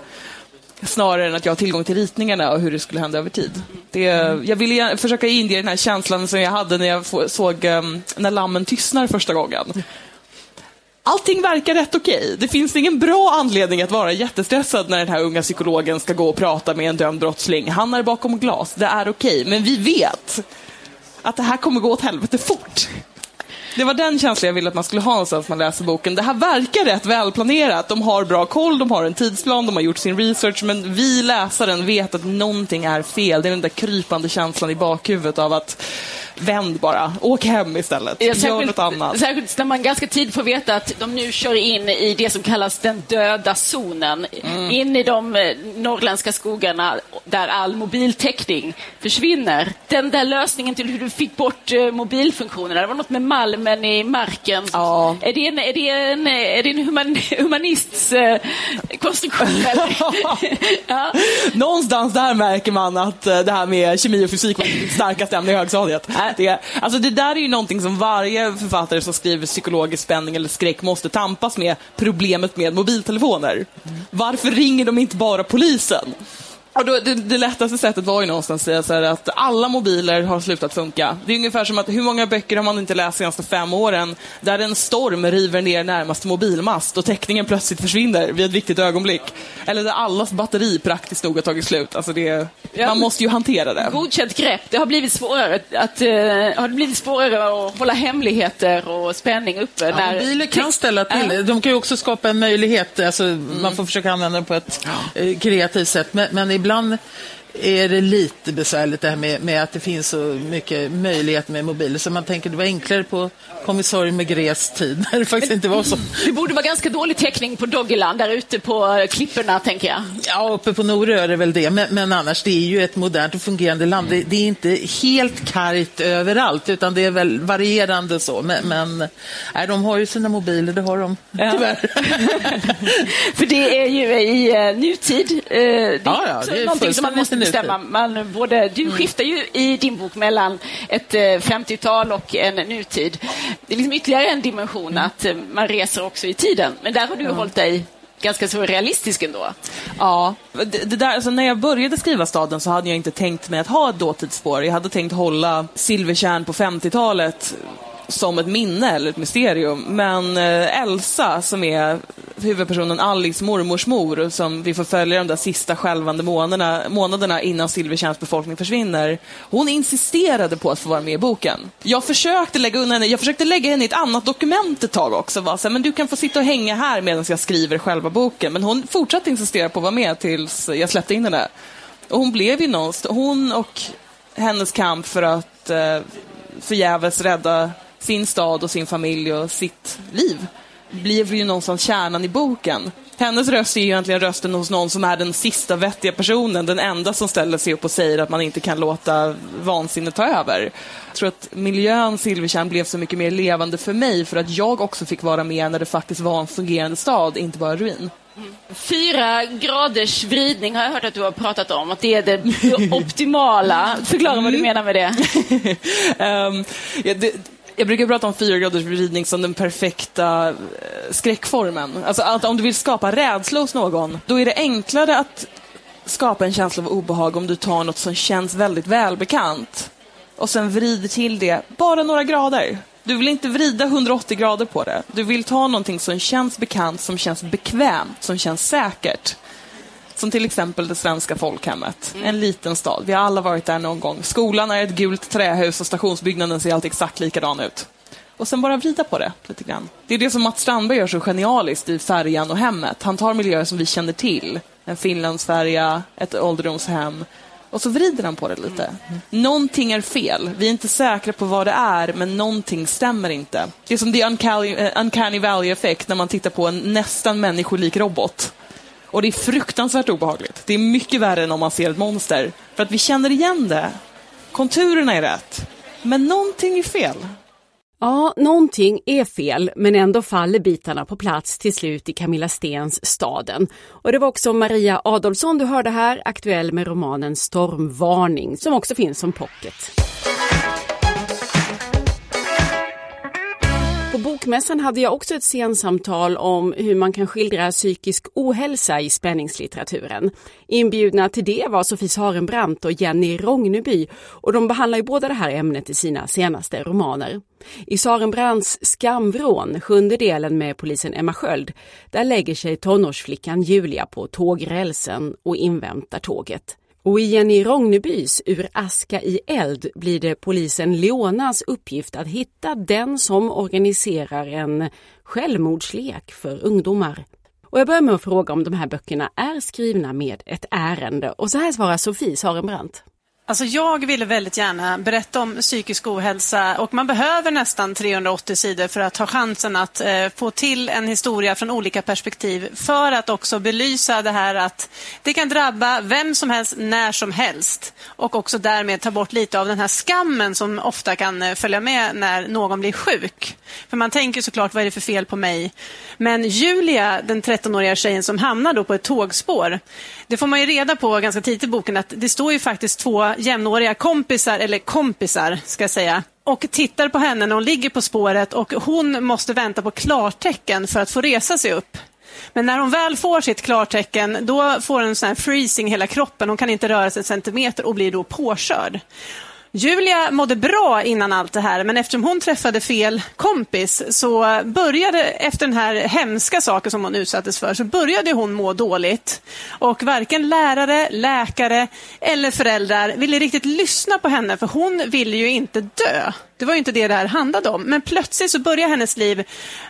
snarare än att jag har tillgång till ritningarna och hur det skulle hända över tid. Det, jag ville försöka inge den här känslan som jag hade när jag såg um, När lammen tystnar första gången. Allting verkar rätt okej. Okay. Det finns ingen bra anledning att vara jättestressad när den här unga psykologen ska gå och prata med en dömd brottsling. Han är bakom glas, det är okej. Okay. Men vi vet att det här kommer gå åt helvete fort. Det var den känslan jag ville att man skulle ha någonstans när man läser boken. Det här verkar rätt välplanerat. De har bra koll, de har en tidsplan, de har gjort sin research, men vi läsaren vet att någonting är fel. Det är den där krypande känslan i bakhuvudet av att vänd bara, åk hem istället, ja, gör något annat. Särskilt när man ganska tid får veta att de nu kör in i det som kallas den döda zonen. Mm. In i de eh, norrländska skogarna där all mobiltäckning försvinner. Den där lösningen till hur du fick bort eh, mobilfunktionerna, det var något med malmen i marken. Ja. Är det en, är det en, är det en human, humanists eh, konstruktion? ja. Någonstans där märker man att det här med kemi och fysik var det starkaste ämne i högstadiet. Det, alltså det där är ju någonting som varje författare som skriver psykologisk spänning eller skräck måste tampas med, problemet med mobiltelefoner. Varför ringer de inte bara polisen? Och då, det, det lättaste sättet var ju någonstans att säga så att alla mobiler har slutat funka. Det är ungefär som att hur många böcker har man inte läst de senaste fem åren där en storm river ner närmaste mobilmast och täckningen plötsligt försvinner vid ett viktigt ögonblick. Eller där allas batteri praktiskt nog har tagit slut. Alltså det, ja, man måste ju hantera det. Godkänt grepp. Det har blivit svårare att, uh, har det blivit svårare att hålla hemligheter och spänning uppe. Ja, när... Mobiler kan ställa till. De kan ju också skapa en möjlighet. Alltså, mm. Man får försöka använda dem på ett. Eh, kreativt sätt. Men, men ibland är det lite besvärligt det här med, med, att det finns så mycket möjligheter med mobiler. Så man tänker det var enklare på kommissarie Megres tid när det faktiskt inte var så. Det borde vara ganska dålig täckning på Doggerland där ute på klipporna tänker jag. Ja, uppe på Norö är det väl det. Men, men, annars, det är ju ett modernt och fungerande land. Det, det, är inte helt kargt överallt utan det är väl varierande så. Men, men nej, de har ju sina mobiler, det har de ja. tyvärr. För det är ju i uh, nutid. Uh, det är, ja, ja, det är som man måste bestämma. Man, både, du mm. skiftar ju i din bok mellan ett 50-tal eh, och en nutid. Det är liksom ytterligare en dimension mm. att eh, man reser också i tiden. Men där har du ja. hållit dig ganska så realistisk ändå. Ja, det, det där, alltså när jag började skriva staden så hade jag inte tänkt mig att ha ett dåtidsspår. Jag hade tänkt hålla Silverkärn på 50-talet som ett minne eller ett mysterium. Men eh, Elsa, som är huvudpersonen Alice mormors mor, som vi får följa de där sista skälvande månaderna, månaderna innan Silvertjärns befolkning försvinner, hon insisterade på att få vara med i boken. Jag försökte lägga undan henne, jag försökte lägga henne i ett annat dokument ett tag också. Så men du kan få sitta och hänga här medan jag skriver själva boken. Men hon fortsatte insistera på att vara med tills jag släppte in henne. Och hon blev ju någonstans, hon och hennes kamp för att eh, förgäves rädda sin stad och sin familj och sitt liv blir ju någonstans kärnan i boken. Hennes röst är ju egentligen rösten hos någon som är den sista vettiga personen, den enda som ställer sig upp och säger att man inte kan låta vansinnet ta över. Jag tror att miljön Silvertjärn blev så mycket mer levande för mig för att jag också fick vara med när det faktiskt var en fungerande stad, inte bara ruin. Fyra graders vridning har jag hört att du har pratat om, att det är det optimala. Förklara vad du mm. menar med det. um, ja, det jag brukar prata om fyra graders vridning som den perfekta eh, skräckformen. Alltså att om du vill skapa rädsla hos någon, då är det enklare att skapa en känsla av obehag om du tar något som känns väldigt välbekant och sen vrider till det bara några grader. Du vill inte vrida 180 grader på det. Du vill ta någonting som känns bekant, som känns bekvämt, som känns säkert. Som till exempel det svenska folkhemmet. En liten stad. Vi har alla varit där någon gång. Skolan är ett gult trähus och stationsbyggnaden ser alltid exakt likadan ut. Och sen bara vrida på det lite grann. Det är det som Mats Strandberg gör så genialiskt i Färjan och hemmet. Han tar miljöer som vi känner till. En Finlandsfärja, ett ålderdomshem. Och så vrider han på det lite. Någonting är fel. Vi är inte säkra på vad det är, men någonting stämmer inte. Det är som the uncanny, uh, uncanny valley effect när man tittar på en nästan människolik robot. Och det är fruktansvärt obehagligt. Det är mycket värre än om man ser ett monster. För att vi känner igen det. Konturerna är rätt. Men någonting är fel. Ja, någonting är fel, men ändå faller bitarna på plats till slut i Camilla Stens Staden. Och det var också Maria Adolfsson du hörde här, aktuell med romanen Stormvarning, som också finns som pocket. På Bokmässan hade jag också ett scensamtal om hur man kan skildra psykisk ohälsa i spänningslitteraturen. Inbjudna till det var Sofie Sarenbrant och Jenny Rogneby och de behandlar ju båda det här ämnet i sina senaste romaner. I Sarenbrants Skamvrån, sjunde delen med polisen Emma Sköld, där lägger sig tonårsflickan Julia på tågrälsen och inväntar tåget. Och i Jenny Rognebys Ur aska i eld blir det polisen Leonas uppgift att hitta den som organiserar en självmordslek för ungdomar. Och jag börjar med att fråga om de här böckerna är skrivna med ett ärende och så här svarar Sofie Sarenbrant. Alltså jag ville väldigt gärna berätta om psykisk ohälsa och man behöver nästan 380 sidor för att ha chansen att eh, få till en historia från olika perspektiv för att också belysa det här att det kan drabba vem som helst när som helst och också därmed ta bort lite av den här skammen som ofta kan eh, följa med när någon blir sjuk. För man tänker såklart, vad är det för fel på mig? Men Julia, den 13-åriga tjejen som hamnar då på ett tågspår, det får man ju reda på ganska tidigt i boken att det står ju faktiskt två jämnåriga kompisar, eller kompisar ska jag säga, och tittar på henne när hon ligger på spåret och hon måste vänta på klartecken för att få resa sig upp. Men när hon väl får sitt klartecken, då får hon en sån här freezing i hela kroppen. Hon kan inte röra sig en centimeter och blir då påkörd. Julia mådde bra innan allt det här, men eftersom hon träffade fel kompis så började, efter den här hemska saken som hon utsattes för, så började hon må dåligt. Och varken lärare, läkare eller föräldrar ville riktigt lyssna på henne, för hon ville ju inte dö. Det var ju inte det det här handlade om. Men plötsligt så börjar hennes liv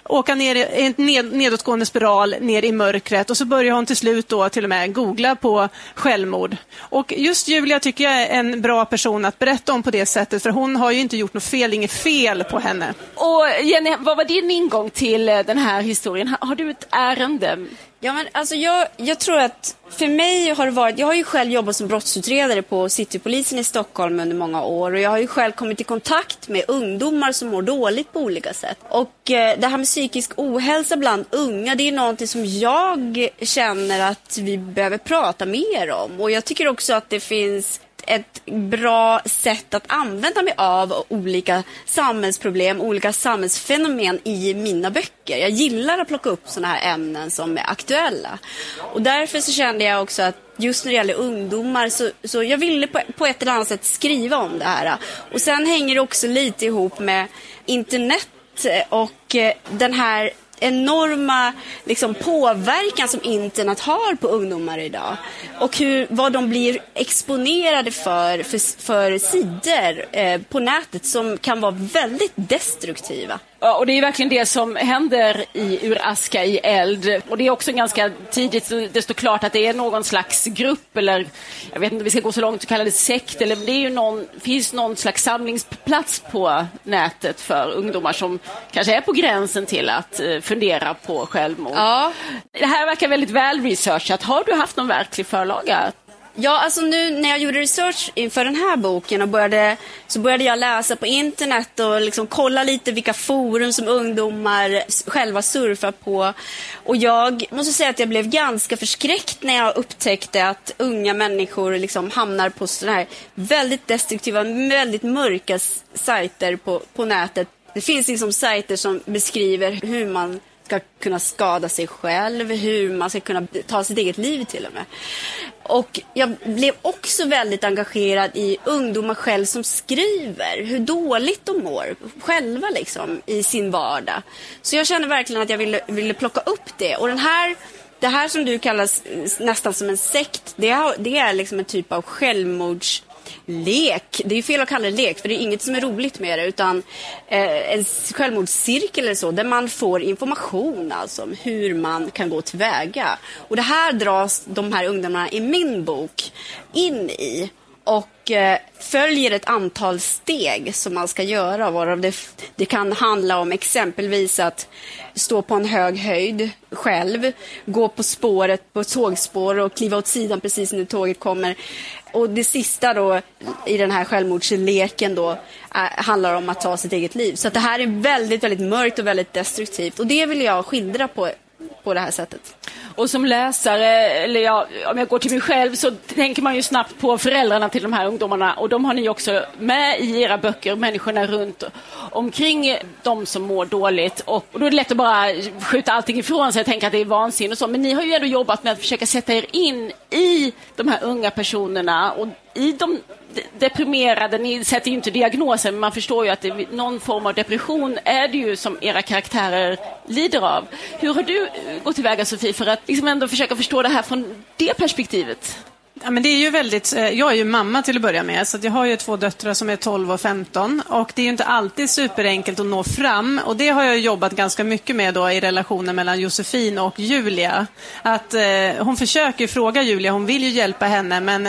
åka ner i en ned, nedåtgående spiral, ner i mörkret och så börjar hon till slut då till och med googla på självmord. Och just Julia tycker jag är en bra person att berätta om på det sättet, för hon har ju inte gjort något fel, inget fel på henne. Och Jenny, vad var din ingång till eh, den här historien? Har du ett ärende? Ja, men alltså jag, jag tror att för mig har det varit, jag har ju själv jobbat som brottsutredare på Citypolisen i Stockholm under många år och jag har ju själv kommit i kontakt med ungdomar som mår dåligt på olika sätt. Och eh, det här med psykisk ohälsa bland unga, det är någonting som jag känner att vi behöver prata mer om. Och jag tycker också att det finns ett bra sätt att använda mig av olika samhällsproblem, olika samhällsfenomen i mina böcker. Jag gillar att plocka upp sådana här ämnen som är aktuella. Och därför så kände jag också att just när det gäller ungdomar så, så jag ville på, på ett eller annat sätt skriva om det här. Och sen hänger det också lite ihop med internet och eh, den här enorma liksom, påverkan som internet har på ungdomar idag. Och hur, vad de blir exponerade för, för, för sidor eh, på nätet som kan vara väldigt destruktiva. Ja, och det är verkligen det som händer i Ur aska i eld. Och det är också ganska tidigt, det står klart att det är någon slags grupp eller jag vet inte om vi ska gå så långt att kalla det sekt eller det är ju någon, finns någon slags samlingsplats på nätet för ungdomar som kanske är på gränsen till att eh, fundera på självmord. Ja. Det här verkar väldigt väl researchat. Har du haft någon verklig förlaga? Ja, alltså nu när jag gjorde research inför den här boken och började, så började jag läsa på internet och liksom kolla lite vilka forum som ungdomar själva surfar på. Och jag måste säga att jag blev ganska förskräckt när jag upptäckte att unga människor liksom hamnar på sådana här väldigt destruktiva, väldigt mörka sajter på, på nätet. Det finns liksom sajter som beskriver hur man ska kunna skada sig själv, hur man ska kunna ta sitt eget liv till och med. Och jag blev också väldigt engagerad i ungdomar själv som skriver, hur dåligt de mår själva liksom i sin vardag. Så jag kände verkligen att jag ville, ville plocka upp det. Och den här det här som du kallar nästan som en sekt, det är, det är liksom en typ av självmords lek. Det är fel att kalla det lek, för det är inget som är roligt med det, utan eh, en självmordscirkel eller så, där man får information alltså om hur man kan gå tillväga. Och det här dras de här ungdomarna i min bok in i och eh, följer ett antal steg som man ska göra. Varav det, det kan handla om exempelvis att stå på en hög höjd själv, gå på spåret, på tågspår och kliva åt sidan precis när tåget kommer. Och det sista då i den här självmordsleken då är, handlar om att ta sitt eget liv. Så det här är väldigt, väldigt mörkt och väldigt destruktivt och det vill jag skildra på, på det här sättet. Och som läsare, eller ja, om jag går till mig själv, så tänker man ju snabbt på föräldrarna till de här ungdomarna. Och de har ni också med i era böcker, människorna runt omkring de som mår dåligt. Och, och då är det lätt att bara skjuta allting ifrån sig och tänka att det är vansinne och så. Men ni har ju ändå jobbat med att försöka sätta er in i de här unga personerna och i de deprimerade, ni sätter ju inte diagnosen, men man förstår ju att det, någon form av depression är det ju som era karaktärer lider av. Hur har du gått tillväga Sofie för att liksom ändå försöka förstå det här från det perspektivet? Ja, men det är ju väldigt, eh, jag är ju mamma till att börja med, så jag har ju två döttrar som är 12 och 15 och det är ju inte alltid superenkelt att nå fram och det har jag jobbat ganska mycket med då i relationen mellan Josefin och Julia. Att eh, hon försöker fråga Julia, hon vill ju hjälpa henne men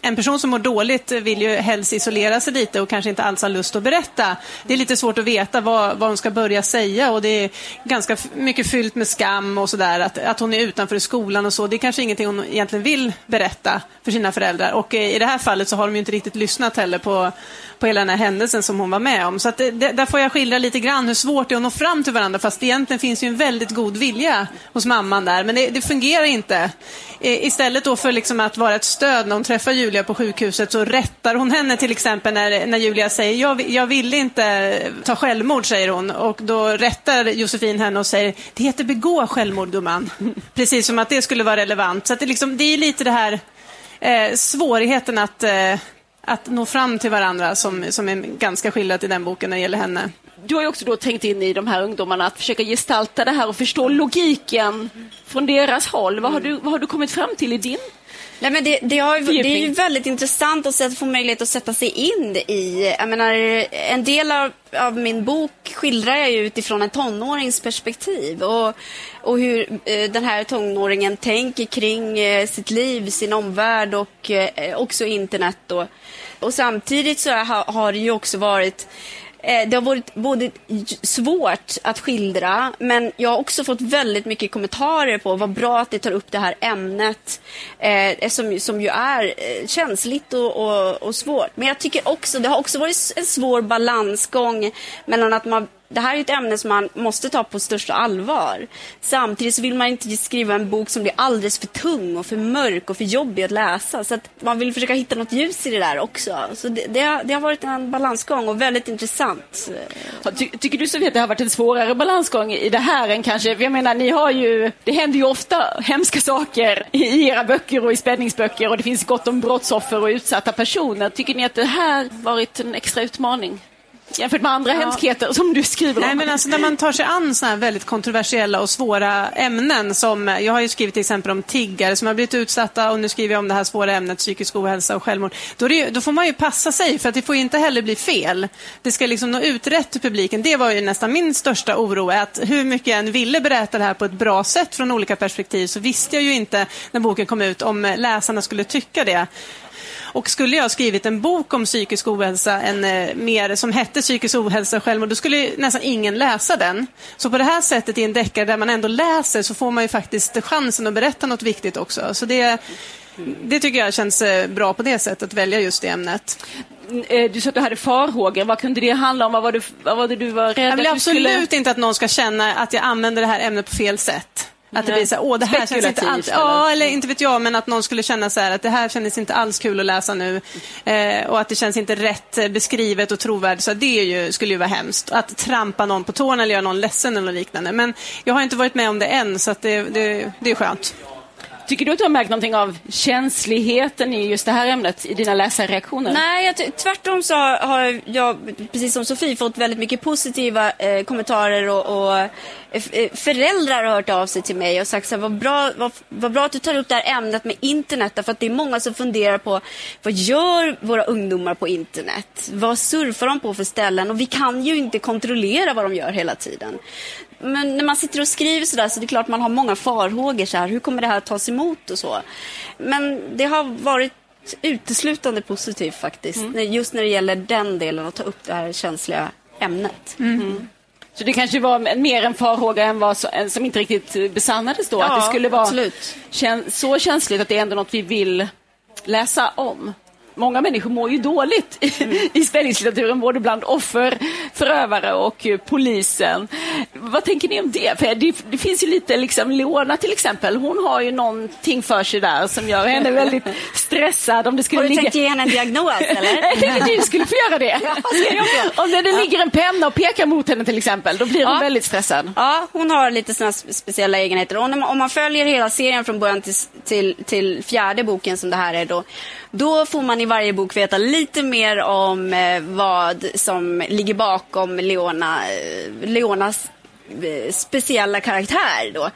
en person som mår dåligt vill ju helst isolera sig lite och kanske inte alls har lust att berätta. Det är lite svårt att veta vad, vad hon ska börja säga och det är ganska mycket fyllt med skam och sådär, att, att hon är utanför skolan och så. Det är kanske ingenting hon egentligen vill berätta för sina föräldrar. Och eh, i det här fallet så har de ju inte riktigt lyssnat heller på, på hela den här händelsen som hon var med om. Så att det, där får jag skildra lite grann hur svårt det är att nå fram till varandra, fast egentligen finns ju en väldigt god vilja hos mamman där, men det, det fungerar inte. Istället då för liksom att vara ett stöd när hon träffar Julia på sjukhuset så rättar hon henne till exempel när, när Julia säger jag, jag vill inte ta självmord, säger hon. Och då rättar Josefin henne och säger det heter begå självmord gumman. Precis som att det skulle vara relevant. Så att det, liksom, det är lite det här eh, svårigheten att, eh, att nå fram till varandra som, som är ganska skildrat i den boken när det gäller henne. Du har ju också då tänkt in i de här ungdomarna att försöka gestalta det här och förstå logiken från deras håll. Vad har du, vad har du kommit fram till i din Nej, men det, det, har, det, är ju väldigt intressant att få möjlighet att sätta sig in i. Jag menar, en del av, av min bok skildrar jag utifrån en tonårings perspektiv och, och hur eh, den här tonåringen tänker kring eh, sitt liv, sin omvärld och eh, också internet. Och, och samtidigt så har, har det ju också varit Eh, det har varit både svårt att skildra, men jag har också fått väldigt mycket kommentarer på vad bra att det tar upp det här ämnet, eh, eh som, som ju är eh, känsligt och, och, och svårt. Men jag tycker också, det har också varit en svår balansgång mellan att man det här är ett ämne som man måste ta på största allvar. Samtidigt så vill man inte skriva en bok som blir alldeles för tung och för mörk och för jobbig att läsa. Så att man vill försöka hitta något ljus i det där också. Så det, det, har, det har, varit en balansgång och väldigt intressant. Ty, tycker du Sofia att det har varit en svårare balansgång i det här än kanske, jag menar ni har ju, det händer ju ofta hemska saker i era böcker och i spänningsböcker och det finns gott om brottsoffer och utsatta personer. Tycker ni att det här varit en extra utmaning? Jämfört med andra ja. hemskheter som du skriver om. Nej, men alltså, när man tar sig an såna här väldigt kontroversiella och svåra ämnen som, jag har ju skrivit till exempel om tiggare som har blivit utsatta och nu skriver jag om det här svåra ämnet psykisk ohälsa och självmord. Då, det, då får man ju passa sig för att det får inte heller bli fel. Det ska liksom nå ut rätt till publiken. Det var ju nästan min största oro, att hur mycket jag än ville berätta det här på ett bra sätt från olika perspektiv så visste jag ju inte när boken kom ut om läsarna skulle tycka det. Och skulle jag ha skrivit en bok om psykisk ohälsa, en, eh, mer, som hette Psykisk ohälsa och självmord, då skulle nästan ingen läsa den. Så på det här sättet i en deckare där man ändå läser så får man ju faktiskt chansen att berätta något viktigt också. Så det, det tycker jag känns eh, bra på det sättet, att välja just det ämnet. Eh, du sa att du hade farhågor. Vad kunde det handla om? Vad var, du, vad var det du var rädd Jag vill att absolut skulle... inte att någon ska känna att jag använder det här ämnet på fel sätt. Att det blir så här, åh det här känns inte alls... eller? Ja, eller inte vet jag, men att någon skulle känna så här att det här kändes inte alls kul att läsa nu. Eh, och att det känns inte rätt beskrivet och trovärdigt. Så det är ju, skulle ju vara hemskt. Att trampa någon på tårna eller göra någon ledsen eller liknande. Men jag har inte varit med om det än, så det, det, det är skönt. Tycker du att du har märkt någonting av känsligheten i just det här ämnet i dina läsarreaktioner? Nej, jag, tvärtom så har- jag, precis som Sofie, fått väldigt mycket positiva eh, kommentarer och, och eh, eh, föräldrar har hört av sig till mig och sagt så här, vad, bra, vad, vad bra att du tar upp det här ämnet med internet, därför att det är många som funderar på vad gör våra ungdomar på internet? Vad surfar de på för ställen? Och vi kan ju inte kontrollera vad de gör hela tiden. Men när man sitter och skriver sådär så det är klart man har många farhågor så här, hur kommer det här tas emot och så. Men det har varit uteslutande positivt faktiskt, när- just när det gäller den delen att ta upp det här känsliga ämnet. Så det kanske var mer en farhåga än vad så, som inte riktigt besannades då? att Ja, det skulle vara absolut. så känsligt att det är ändå något vi vill läsa om? Många människor mår ju dåligt i spänningslitteraturen, både bland offer, förövare och eh, polisen. Vad tänker ni om det? För det, det finns ju lite, liksom, Leona till exempel, hon har ju någonting för sig där som gör henne väldigt stressad. Om det skulle Har du ligga... tänkt ge henne en diagnos eller? Jag tänkte att du skulle få göra det. Om det, det ligger en penna och pekar mot henne till exempel, då blir hon Ja. väldigt stressad. Ja, hon har lite spe- speciella egenheter. Om man, om man följer hela serien från början till, till, till fjärde boken som det här är då, då får man i varje bok veta lite mer om eh, vad som ligger bakom Leona, eh, Leonas eh, speciella karaktär då.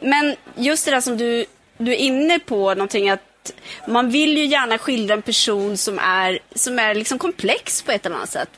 Men just det där som du, du är inne på, någonting att man vill ju gärna skildra en person som är, som är liksom komplex på ett eller annat sätt.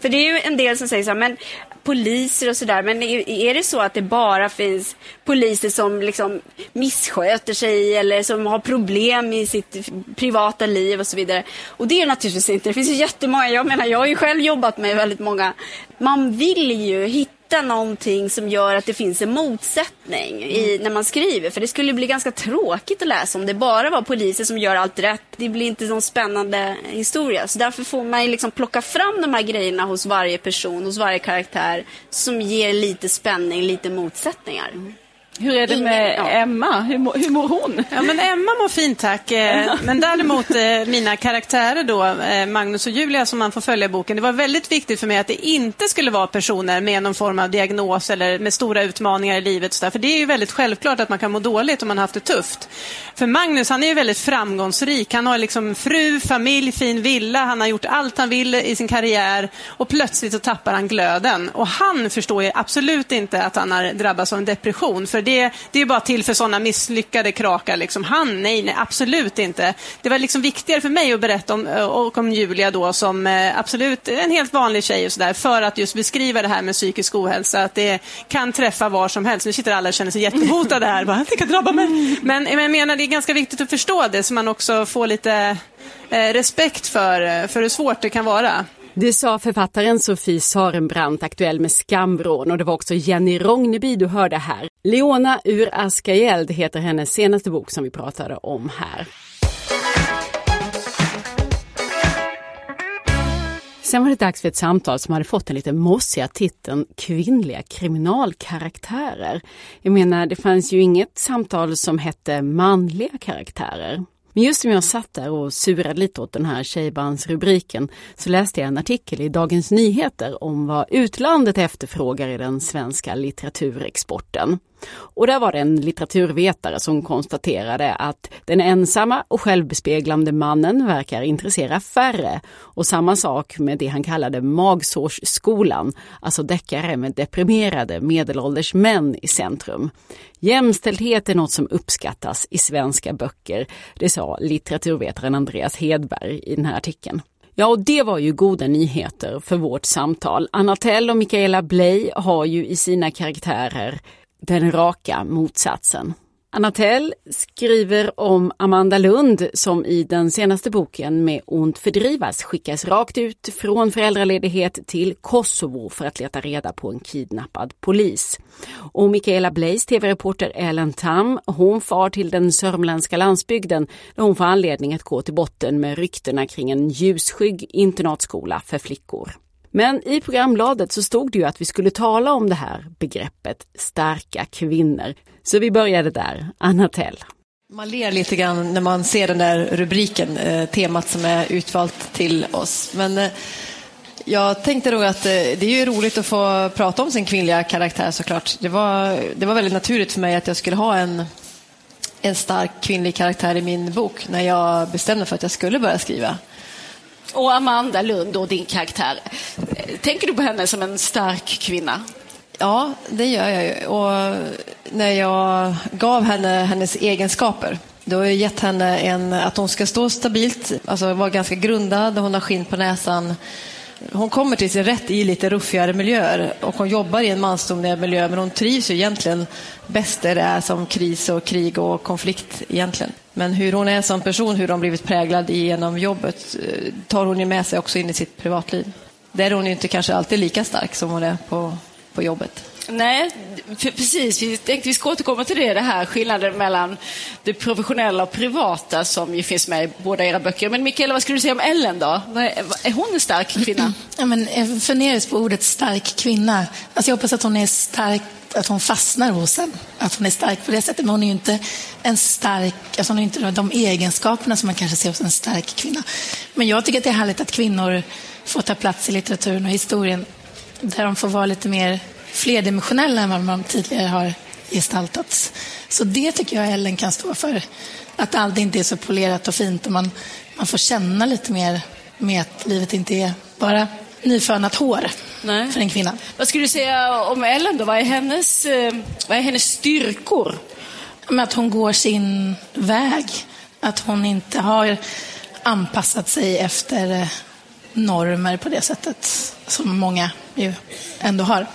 För det är ju en del som säger så här, men poliser och sådär, men är, det så att det bara finns poliser som liksom missköter sig eller som har problem i sitt privata liv och så vidare? Och det är naturligtvis inte. Det finns ju jättemånga, jag menar, jag har ju själv jobbat med väldigt många. Man vill ju hitta någonting som gör att det finns en motsättning i, när man skriver. För det skulle bli ganska tråkigt att läsa om det bara var poliser som gör allt rätt. Det blir inte någon spännande historia. Så därför får man liksom plocka fram de här grejerna hos varje person, hos varje karaktär som ger lite spänning, lite motsättningar. Mm. Hur är det med Ingen- ja. Emma? Hur, mår- hur mår hon? Ja, men Emma mår fint tack. Eh, Men däremot eh, mina karaktärer då, eh, Magnus och Julia som man får följa i boken. Det var väldigt viktigt för mig att det inte skulle vara personer med någon form av diagnos eller med stora utmaningar i livet. så där. För det är ju väldigt självklart att man kan må dåligt om man har haft det tufft. För Magnus, han är ju väldigt framgångsrik. Han har liksom fru, familj, fin villa. Han har gjort allt han vill i sin karriär och plötsligt så tappar han glöden. Och han förstår ju absolut inte att han har drabbats av en depression. För det, det är bara till för sådana misslyckade krakar. Liksom. Han, nej, nej, absolut inte. Det var liksom viktigare för mig att berätta om, eh, och om Julia då som eh, absolut en helt vanlig tjej och sådär. För att just beskriva det här med psykisk ohälsa. Att det kan träffa var som helst. Nu sitter alla och känner sig jättehotade här. Bara, det kan drabba mig. Men jag menar, det är ganska viktigt att förstå det så man också får lite eh, respekt för, eh, för hur svårt det kan vara. Det sa författaren Sofie Sarenbrant, aktuell med Skamvrån och det var också Jenny Rogneby du hörde här. Leona ur Askajeld heter hennes senaste bok som vi pratade om här. Sen var det dags för ett samtal som hade fått den lite mossiga titeln Kvinnliga kriminalkaraktärer. Jag menar, det fanns ju inget samtal som hette manliga karaktärer. Men just som jag satt där och surade lite åt den här tjejbandsrubriken så läste jag en artikel i Dagens Nyheter om vad utlandet efterfrågar i den svenska litteraturexporten. Och där var det en litteraturvetare som konstaterade att den ensamma och självbespeglande mannen verkar intressera färre. Och samma sak med det han kallade magsårsskolan, alltså deckare med deprimerade medelålders män i centrum. Jämställdhet är något som uppskattas i svenska böcker, det sa litteraturvetaren Andreas Hedberg i den här artikeln. Ja, och det var ju goda nyheter för vårt samtal. Anna Tell och Mikaela Bley har ju i sina karaktärer den raka motsatsen. Anna Tell skriver om Amanda Lund som i den senaste boken med Ont fördrivas skickas rakt ut från föräldraledighet till Kosovo för att leta reda på en kidnappad polis. Och Mikaela Blaise, tv-reporter Ellen Tam, hon far till den sörmländska landsbygden där hon får anledning att gå till botten med ryktena kring en ljusskygg internatskola för flickor. Men i programbladet så stod det ju att vi skulle tala om det här begreppet starka kvinnor. Så vi började där. Anna Tell. Man ler lite grann när man ser den där rubriken, eh, temat som är utvalt till oss. Men eh, jag tänkte nog att eh, det är ju roligt att få prata om sin kvinnliga karaktär såklart. Det var, det var väldigt naturligt för mig att jag skulle ha en, en stark kvinnlig karaktär i min bok när jag bestämde för att jag skulle börja skriva. Och Amanda Lund, och din karaktär. Tänker du på henne som en stark kvinna? Ja, det gör jag ju. Och när jag gav henne hennes egenskaper då har jag gett henne en, att hon ska stå stabilt, alltså vara ganska grundad, hon har skinn på näsan. Hon kommer till sin rätt i lite ruffigare miljöer och hon jobbar i en mansdominerad miljö men hon trivs ju egentligen bäst där det är som kris och krig och konflikt egentligen. Men hur hon är som person, hur hon blivit präglad genom jobbet eh, tar hon ju med sig också in i sitt privatliv. Där är hon ju inte kanske alltid lika stark som hon är på, på jobbet. Nej, precis. Vi tänkte vi ska återkomma till det, det här skillnaden mellan det professionella och privata som ju finns med i båda era böcker. Men Mikaela, vad skulle du säga om Ellen då? Är hon en stark kvinna? Ja, men jag funderar på ordet stark kvinna. Alltså jag hoppas att hon är stark att hon fastnar hos en. Att hon är stark på det sättet. Men hon är ju inte en stark, alltså hon har inte de egenskaperna som man kanske ser hos en stark kvinna. Men jag tycker att det är härligt att kvinnor får ta plats i litteraturen och historien där de får vara lite mer flerdimensionella än vad de tidigare har gestaltats. Så det tycker jag Ellen kan stå för. Att allt inte är så polerat och fint och man, man får känna lite mer med att livet inte är bara nyfönat hår Nej. för en kvinna. Vad skulle du säga om Ellen då? Vad är hennes, eh, vad är hennes styrkor? Med att hon går sin väg. Att hon inte har anpassat sig efter eh, normer på det sättet som många ju ändå har.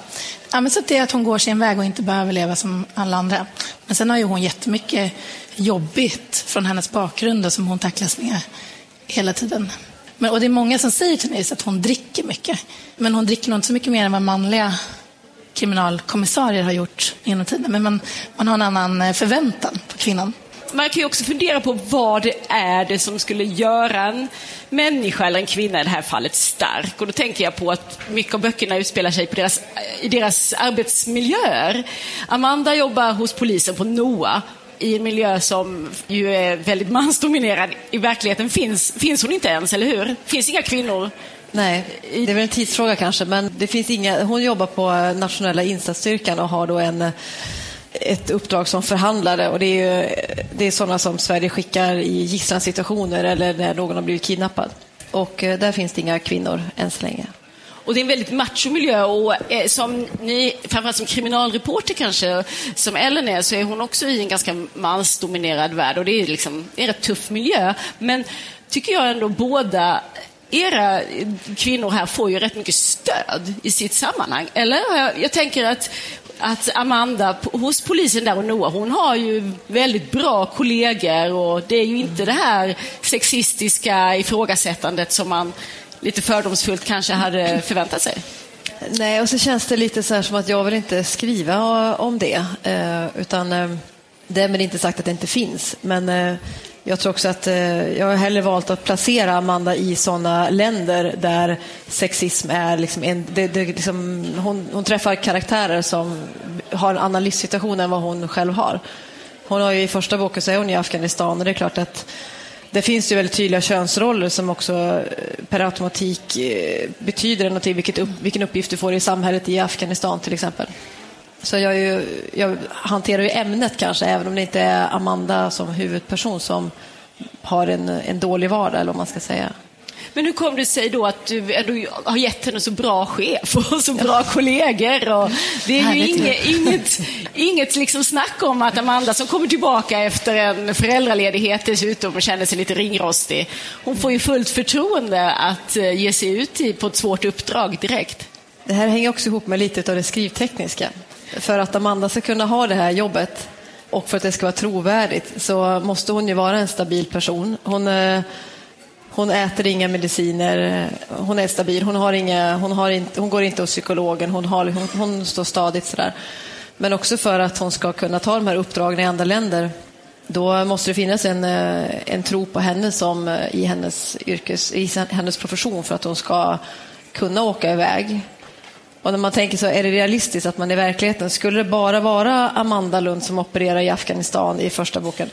Ja, men så det är att hon går sin väg och inte behöver leva som alla andra. Men sen har ju hon jättemycket jobbigt från hennes bakgrund som hon tacklas med hela tiden. Men, och det är många som säger till mig att hon dricker mycket. Men hon dricker nog inte så mycket mer än vad manliga kriminalkommissarier har gjort genom tiden. Men man, man har en annan eh, förväntan på kvinnan. Man kan ju också fundera på vad det är det som skulle göra en människa eller en kvinna i det här fallet stark. Och då tänker jag på att mycket av böckerna utspelar sig på deras, i deras arbetsmiljöer. Amanda jobbar hos polisen på NOA i en miljö som ju är väldigt mansdominerad. I verkligheten finns, finns hon inte ens, eller hur? Finns inga kvinnor Nej, det är väl en tidsfråga kanske, men det finns inga, hon jobbar på nationella insatsstyrkan och har då en, ett uppdrag som förhandlare och det är, ju, det är sådana som Sverige skickar i gisslansituationer eller när någon har blivit kidnappad. Och eh, där finns det inga kvinnor än så länge. Och det är en väldigt macho miljö och eh, som ni, framförallt som kriminalreporter kanske, som Ellen är, så är hon också i en ganska mansdominerad värld och det är liksom en rätt tuff miljö. Men tycker jag ändå båda era kvinnor här får ju rätt mycket stöd i sitt sammanhang. Eller? Jag tänker att att Amanda hos polisen där och Noah, hon har ju väldigt bra kollegor och det är ju inte det här sexistiska ifrågasättandet som man lite fördomsfullt kanske hade förväntat sig. Nej, och så känns det lite så här som att jag vill inte skriva om det. Eh, utan eh, därmed inte sagt att det inte finns. Men eh, jag tror också att eh, jag har hellre valt att placera Amanda i sådana länder där sexism är liksom en... Det, det, liksom, hon, hon träffar karaktärer som har en annan livssituation än vad hon själv har. Hon har ju I första boken så är hon i Afghanistan och det är klart att det finns ju väldigt tydliga könsroller som också eh, per automatik eh, betyder någonting, vilket upp, vilken uppgift du får i samhället i Afghanistan till exempel. Så jag, ju, jag hanterar ju ämnet kanske, även om det inte är Amanda som huvudperson som har en, en dålig vardag, eller vad man ska säga. Men hur kom det sig då att du ändå har gett henne så bra chef och så bra kollegor? Och det är ju inget, inget, inget liksom snack om att Amanda som kommer tillbaka efter en föräldraledighet dessutom och känner sig lite ringrostig, hon får ju fullt förtroende att eh, ge sig ut på ett svårt uppdrag direkt. Det här hänger också ihop med lite av det skrivtekniska. För att Amanda ska kunna ha det här jobbet och för att det ska vara trovärdigt så måste hon ju vara en stabil person. Hon eh, hon äter inga mediciner, hon är stabil, hon, har inga, hon, har inte, hon går inte hos psykologen, hon, har, hon, hon står stadigt sådär. Men också för att hon ska kunna ta de här uppdragen i andra länder då måste det finnas en, eh, en tro på henne som eh, i hennes, yrkes, i hennes profession för att hon ska kunna åka iväg. Och när man tänker så, är det realistiskt att man i verkligheten, skulle det bara vara Amanda Lund som opererar i Afghanistan i första boken?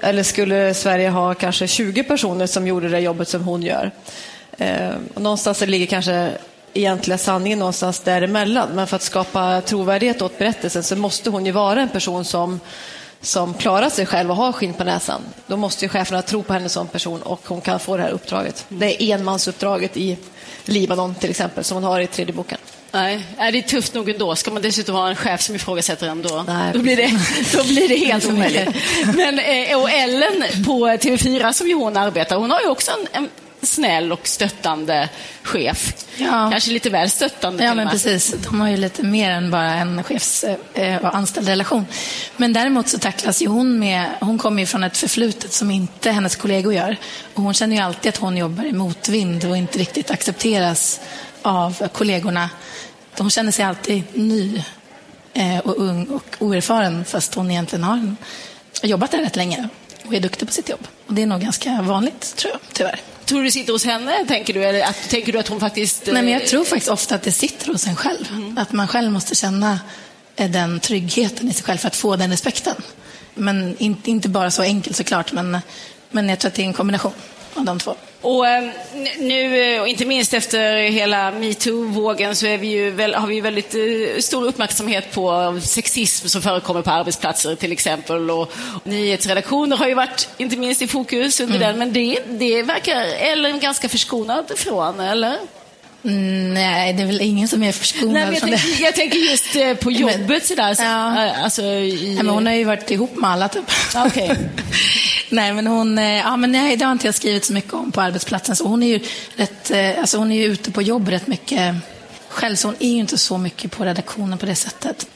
Eller skulle Sverige ha kanske 20 personer som gjorde det jobbet som hon gör? Eh, någonstans ligger kanske egentliga sanningen någonstans däremellan. Men för att skapa trovärdighet åt berättelsen så måste hon ju vara en person som, som klarar sig själv och har skinn på näsan. Då måste ju cheferna tro på henne som person och hon kan få det här uppdraget. Det är enmansuppdraget i Libanon till exempel som hon har i tredje boken. Nej, det är tufft nog ändå. Ska man dessutom ha en chef som ifrågasätter en då, Nej, då, blir, det, då blir det helt omöjligt. Men, eh, och Ellen på TV4 som ju hon arbetar, hon har ju också en, en snäll och stöttande chef. Ja. Kanske lite väl stöttande Ja, men precis. De har ju lite mer än bara en chefs eh, och anställd relation. Men däremot så tacklas ju hon med, hon kommer ju från ett förflutet som inte hennes kollegor gör. Och hon känner ju alltid att hon jobbar i motvind och inte riktigt accepteras av kollegorna. Hon känner sig alltid ny eh, och ung och oerfaren fast hon egentligen har jobbat där rätt länge och är duktig på sitt jobb. Och det är nog ganska vanligt, tror jag, tyvärr. Tror du det sitter hos henne, tänker du? Eller att, tänker du att hon faktiskt... Nej, men eh, jag tror faktiskt ofta att det sitter hos en själv. Mm. Att man själv måste känna eh, den tryggheten i sig själv för att få den respekten. Men inte, inte bara så enkelt såklart, men, men jag tror att det är en kombination av de två. Och eh, nu, eh, och inte minst efter hela metoo-vågen, så vi ju har vi ju väldigt eh, stor uppmärksamhet på sexism som förekommer på arbetsplatser till exempel. Och, nyhetsredaktioner har ju varit inte minst i fokus under den, men det, det verkar Ellen ganska förskonad ifrån, eller? Mm, nej, det är väl ingen som är förskonad Nej, jag, från det. tänker, jag tänker just eh, på jobbet sådär. Så, Ja. eh, alltså, i, Nej, men hon har ju varit ihop med alla typ. Okej. nej, men hon, eh, ja, men nej, det har inte jag skrivit så mycket om på arbetsplatsen. Så hon är ju rätt, alltså hon är ju ute på jobb rätt mycket själv, så hon är ju inte så mycket på redaktionen på det sättet.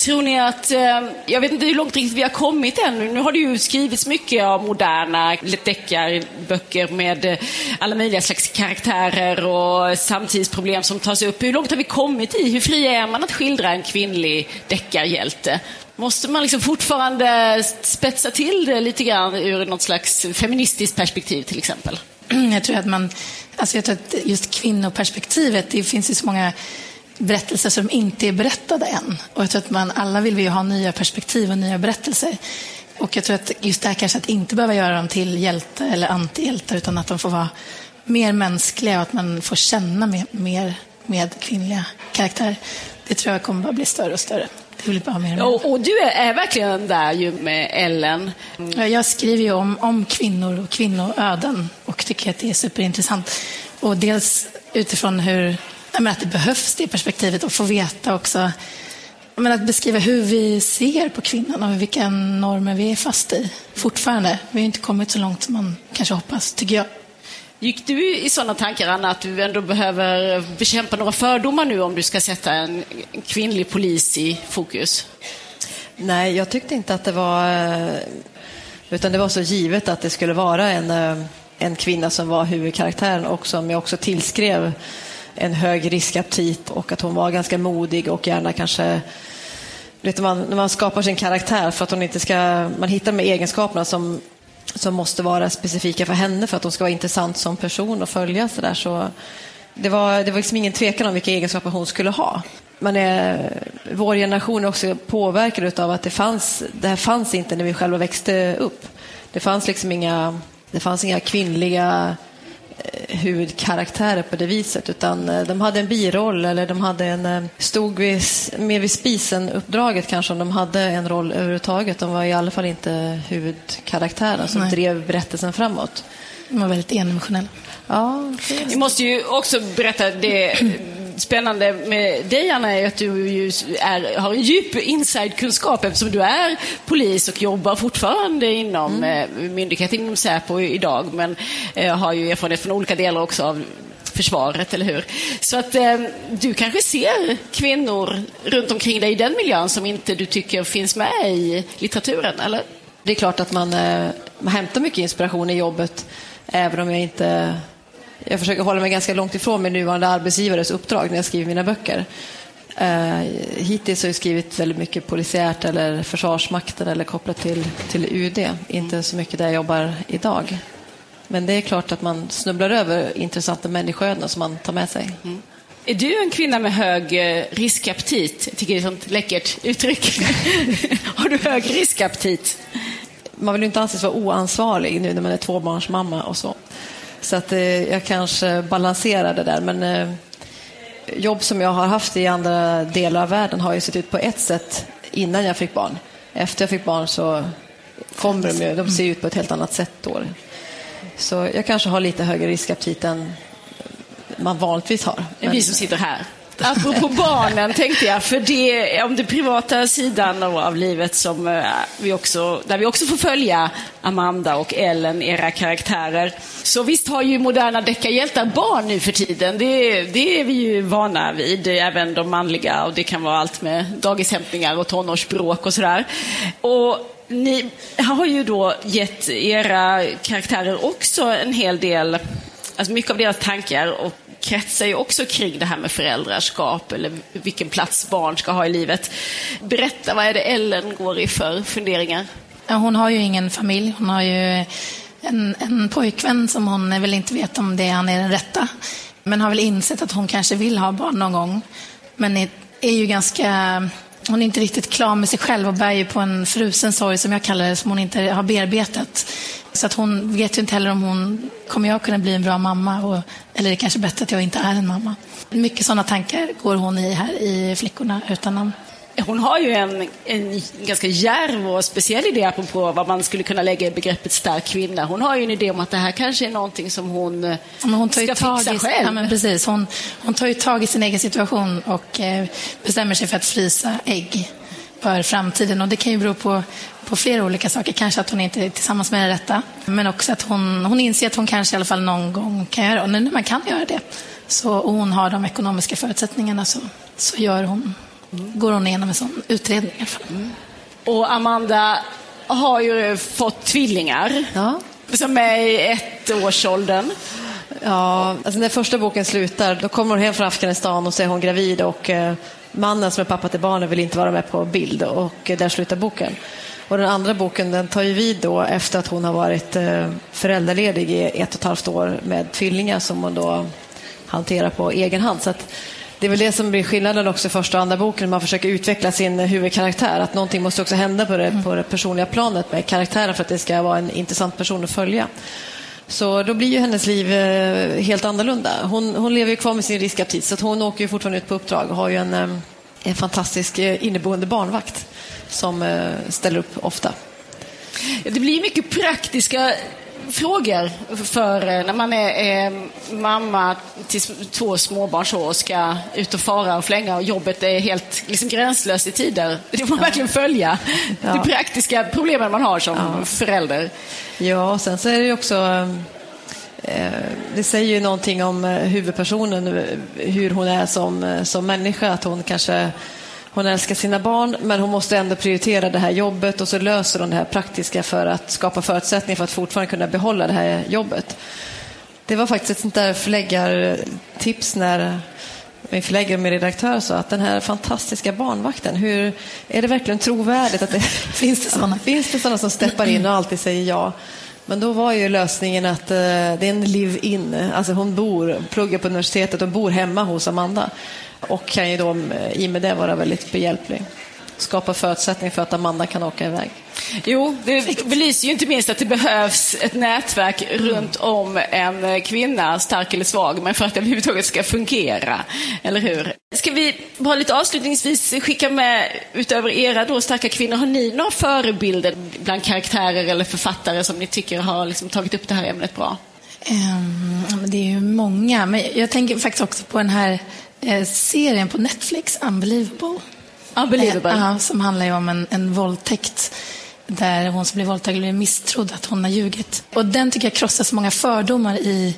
Tror ni att, eh, jag vet inte hur långt riktigt vi har kommit ännu. Nu har det ju skrivits mycket av moderna deckarböcker med eh, alla möjliga slags karaktärer och samtidsproblem som tas upp. Hur långt har vi kommit i? Hur fri är man att skildra en kvinnlig deckarhjälte? Måste man liksom fortfarande spetsa till det lite grann ur något slags feministiskt perspektiv till exempel? Jag tror att man, alltså jag tror att just kvinnoperspektivet, det finns ju så många berättelser som inte är berättade än. Och jag tror att man, alla vill vi ju ha nya perspektiv och nya berättelser. Och jag tror att just det här kanske att inte behöva göra dem till hjälte eller antihjältar, utan att de får vara mer mänskliga och att man får känna mer, mer med kvinnliga karaktärer. Det tror jag kommer bara bli större och större. Det vill vi bara mer och mer. Och, och du är, är verkligen där ju med Ellen. Ja, Jag skriver ju om, om kvinnor och kvinnoöden och tycker att det är superintressant. Och dels utifrån hur, men att det behövs det perspektivet och få veta också men att beskriva hur vi ser på kvinnan och vilka normer vi är fast i fortfarande. Vi har inte kommit så långt som man kanske hoppas, tycker jag. Gick du i sådana tankar, Anna, att du ändå behöver bekämpa några fördomar nu om du ska sätta en kvinnlig polis i fokus? Nej, jag tyckte inte att det var... Utan det var så givet att det skulle vara en, eh, en kvinna som var huvudkaraktären och som jag också tillskrev en hög riskaptit och att hon var ganska modig och gärna kanske... Vet man, när man skapar sin karaktär för att hon inte ska... Man hittar de egenskaperna som, som måste vara specifika för henne för att hon ska vara intressant som person och följa så där. Så det var, det var liksom ingen tvekan om vilka egenskaper hon skulle ha. Man är, vår generation är också påverkad av att det fanns, det här fanns inte när vi själva växte upp. Det fanns liksom inga, det fanns inga kvinnliga huvudkaraktärer på det viset utan eh, de hade en biroll eller de hade en, eh, stod vid, mer vid spisen-uppdraget kanske om de hade en roll överhuvudtaget. De var i alla fall inte huvudkaraktären som Nej. drev berättelsen framåt. De var väldigt endimensionella. Ja, Vi måste ju också berätta det spännande med dig, Anna, är att du är, har en djup inside-kunskap eftersom du är polis och jobbar fortfarande inom mm. myndigheten, inom Säpo idag, men eh, har ju erfarenhet från olika delar också av försvaret, eller hur? Så att eh, du kanske ser kvinnor runt omkring dig i den miljön som inte du tycker finns med i litteraturen, eller? Det är klart att man, eh, man hämtar mycket inspiration i jobbet, även om jag inte... Jag försöker hålla mig ganska långt ifrån min nuvarande arbetsgivares uppdrag när jag skriver mina böcker. Eh, hittills har jag skrivit väldigt mycket polisiärt eller Försvarsmakten eller kopplat till, till UD. Inte så mycket där jag jobbar idag. Men det är klart att man snubblar över intressanta människoöden som man tar med sig. Är du en kvinna med hög eh, riskaptit? Jag tycker det är ett sånt läckert uttryck. Har du hög riskaptit? Man vill ju inte anses vara oansvarig nu när man är tvåbarnsmamma och så. Så att eh, jag kanske balanserar det där. Men eh, jobb som jag har haft i andra delar av världen har ju sett ut på ett sätt innan jag fick barn. Efter jag fick barn så kommer de ju, de ser ut på ett helt annat sätt då. Så jag kanske har lite högre riskaptit än man vanligtvis har. Men... vi som sitter här. Apropå barnen tänkte jag, för det är om den privata sidan av livet som eh, vi också, där vi också får följa Amanda och Ellen, era karaktärer. Så visst har ju moderna deckarhjältar barn nu för tiden. Det, det är vi ju vana vid, även de manliga och det kan vara allt med dagishämtningar och tonårsbråk och sådär. Och ni har ju då gett era karaktärer också en hel del, alltså mycket av deras tankar och kretsar ju också kring det här med föräldraskap eller vilken plats barn ska ha i livet. Berätta, vad är det Ellen går i för funderingar? Ja, hon har ju ingen familj. Hon har ju en, en pojkvän som hon väl inte vet om det han är den rätta. Men har väl insett att hon kanske vill ha barn någon gång. Men är, är ju ganska... Hon är inte riktigt klar med sig själv och bär ju på en frusen sorg som jag kallar det, som hon inte har bearbetat. Så att hon vet ju inte heller om hon kommer jag kunna bli en bra mamma och, eller är det kanske bättre att jag inte är en mamma. Mycket sådana tankar går hon i här i Flickorna utan namn. Hon har ju en, en ganska djärv och speciell idé apropå vad man skulle kunna lägga i begreppet stark kvinna. Hon har ju en idé om att det här kanske är någonting som hon, ja, hon tar ska tag fixa i, själv. Ja, men precis. Hon, hon tar ju tag i sin egen situation och eh, bestämmer sig för att frysa ägg för framtiden. Och det kan ju bero på, på flera olika saker. Kanske att hon inte är tillsammans med den rätta, men också att hon, hon inser att hon kanske i alla fall någon gång kan göra det. Och när man kan göra det, så, och hon har de ekonomiska förutsättningarna, så, så gör hon, går hon igenom en sån utredning. I alla fall. Och Amanda har ju fått tvillingar Ja. som är i ettårsåldern. Ja, alltså när första boken slutar, då kommer hon hem från Afghanistan och så är hon gravid och eh, mannen som är pappa till barnen vill inte vara med på bild och eh, där slutar boken. Och den andra boken den tar ju vid då efter att hon har varit eh, föräldraledig i ett och ett halvt år med tvillingar som hon då hanterar på egen hand. Så att det är väl det som blir skillnaden också i första och andra boken, när man försöker utveckla sin huvudkaraktär. Att någonting måste också hända på det, på det personliga planet med karaktären för att det ska vara en intressant person att följa. Så då blir ju hennes liv eh, helt annorlunda. Hon, hon lever ju kvar med sin riskaptit så hon åker ju fortfarande ut på uppdrag och har ju en, eh, en fantastisk eh, inneboende barnvakt som ställer upp ofta. Det blir mycket praktiska frågor för eh, när man är, är mamma till två småbarn så och ska ut och fara och flänga och jobbet är helt liksom, gränslöst i tider. Det får man verkligen följa. Ja. De praktiska problemen man har som förälder. Ja, och sen så är det ju också eh, det säger ju någonting om eh, huvudpersonen, eh, hur hon är som, eh, som människa. Att hon kanske hon älskar sina barn, men hon måste ändå prioritera det här jobbet och så löser hon det här praktiska för att skapa förutsättningar för att fortfarande kunna behålla det här jobbet. Det var faktiskt ett sånt där förläggartips när min förläggare och min redaktör sa att den här fantastiska barnvakten, hur, är det verkligen trovärdigt? Att det, Finns det sådana? Finns det sådana som steppar in och alltid säger ja? Men då var ju lösningen att eh, det är en live-in. Alltså hon bor, pluggar på universitetet och bor hemma hos Amanda. Och kan ju då eh, i och med det vara väldigt behjälplig. Skapa förutsättningar för att Amanda kan åka iväg. Jo, det belyser ju inte minst att det behövs ett nätverk runt om en kvinna, stark eller svag, men för att det överhuvudtaget ska fungera. Eller hur? Ska vi bara lite avslutningsvis skicka med, utöver era då starka kvinnor, har ni några förebilder bland karaktärer eller författare som ni tycker har liksom tagit upp det här ämnet bra? Men det är ju många, men jag tänker faktiskt också på den här eh, serien på Netflix, Unbelievable. Unbelievable. Eh, som handlar ju om en, en våldtäkt där hon som blir våldtagen blir misstrodd att hon har ljugit. Och den tycker jag krossar så många fördomar i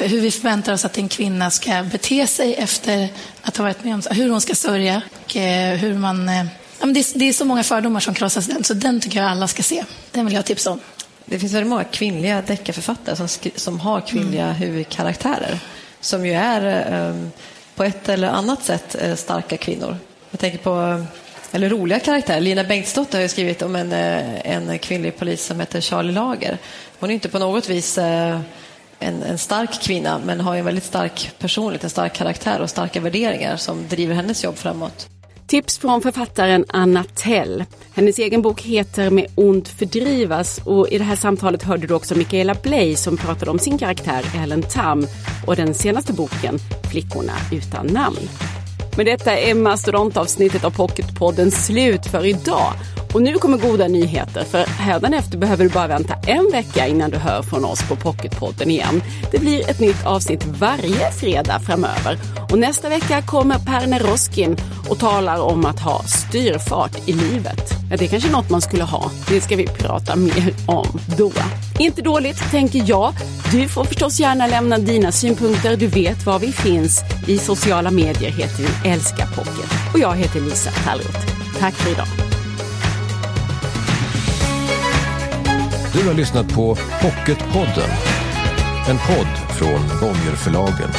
hur vi förväntar oss att en kvinna ska bete sig efter att ha varit med om hur hon ska sörja och eh, hur man... eh, Ja, men det, är, det är så många fördomar som krossas den, så den tycker jag alla ska se. Den vill jag tipsa om. Det finns väldigt många kvinnliga deckarförfattare som, som har kvinnliga huvudkaraktärer. Som ju är eh, på ett eller annat sätt eh, starka kvinnor. Jag tänker på eh, eller roliga karaktärer. Lina Bengtsdotter har ju skrivit om en, eh, en kvinnlig polis som heter Charlie Lager. Hon är inte på något vis en, en stark kvinna men har en väldigt stark personlighet, en stark karaktär och starka värderingar som driver hennes jobb framåt. Tips från författaren Anna Tell. Hennes egen bok heter Med ont fördrivas och i det här samtalet hörde du också Michaela Bley som pratade om sin karaktär Ellen Tam och den senaste boken Flickorna utan namn. Men detta är mastodontavsnittet av Pocketpodden slut för idag. Och nu kommer goda nyheter, för hädanefter behöver du bara vänta en vecka innan du hör från oss på Pocketpodden igen. Det blir ett nytt avsnitt varje fredag framöver. Och nästa vecka kommer Per Neroskin och talar om att ha styrfart i livet. Ja, det är kanske något man skulle ha. Det ska vi prata mer om då. Inte dåligt, tänker jag. Du får förstås gärna lämna dina synpunkter. Du vet var vi finns. I sociala medier heter vi älskar Pocket. Och jag heter Lisa Tallroth. Tack för idag. Du har lyssnat på Pocketpodden. En podd från Bonnierförlagen.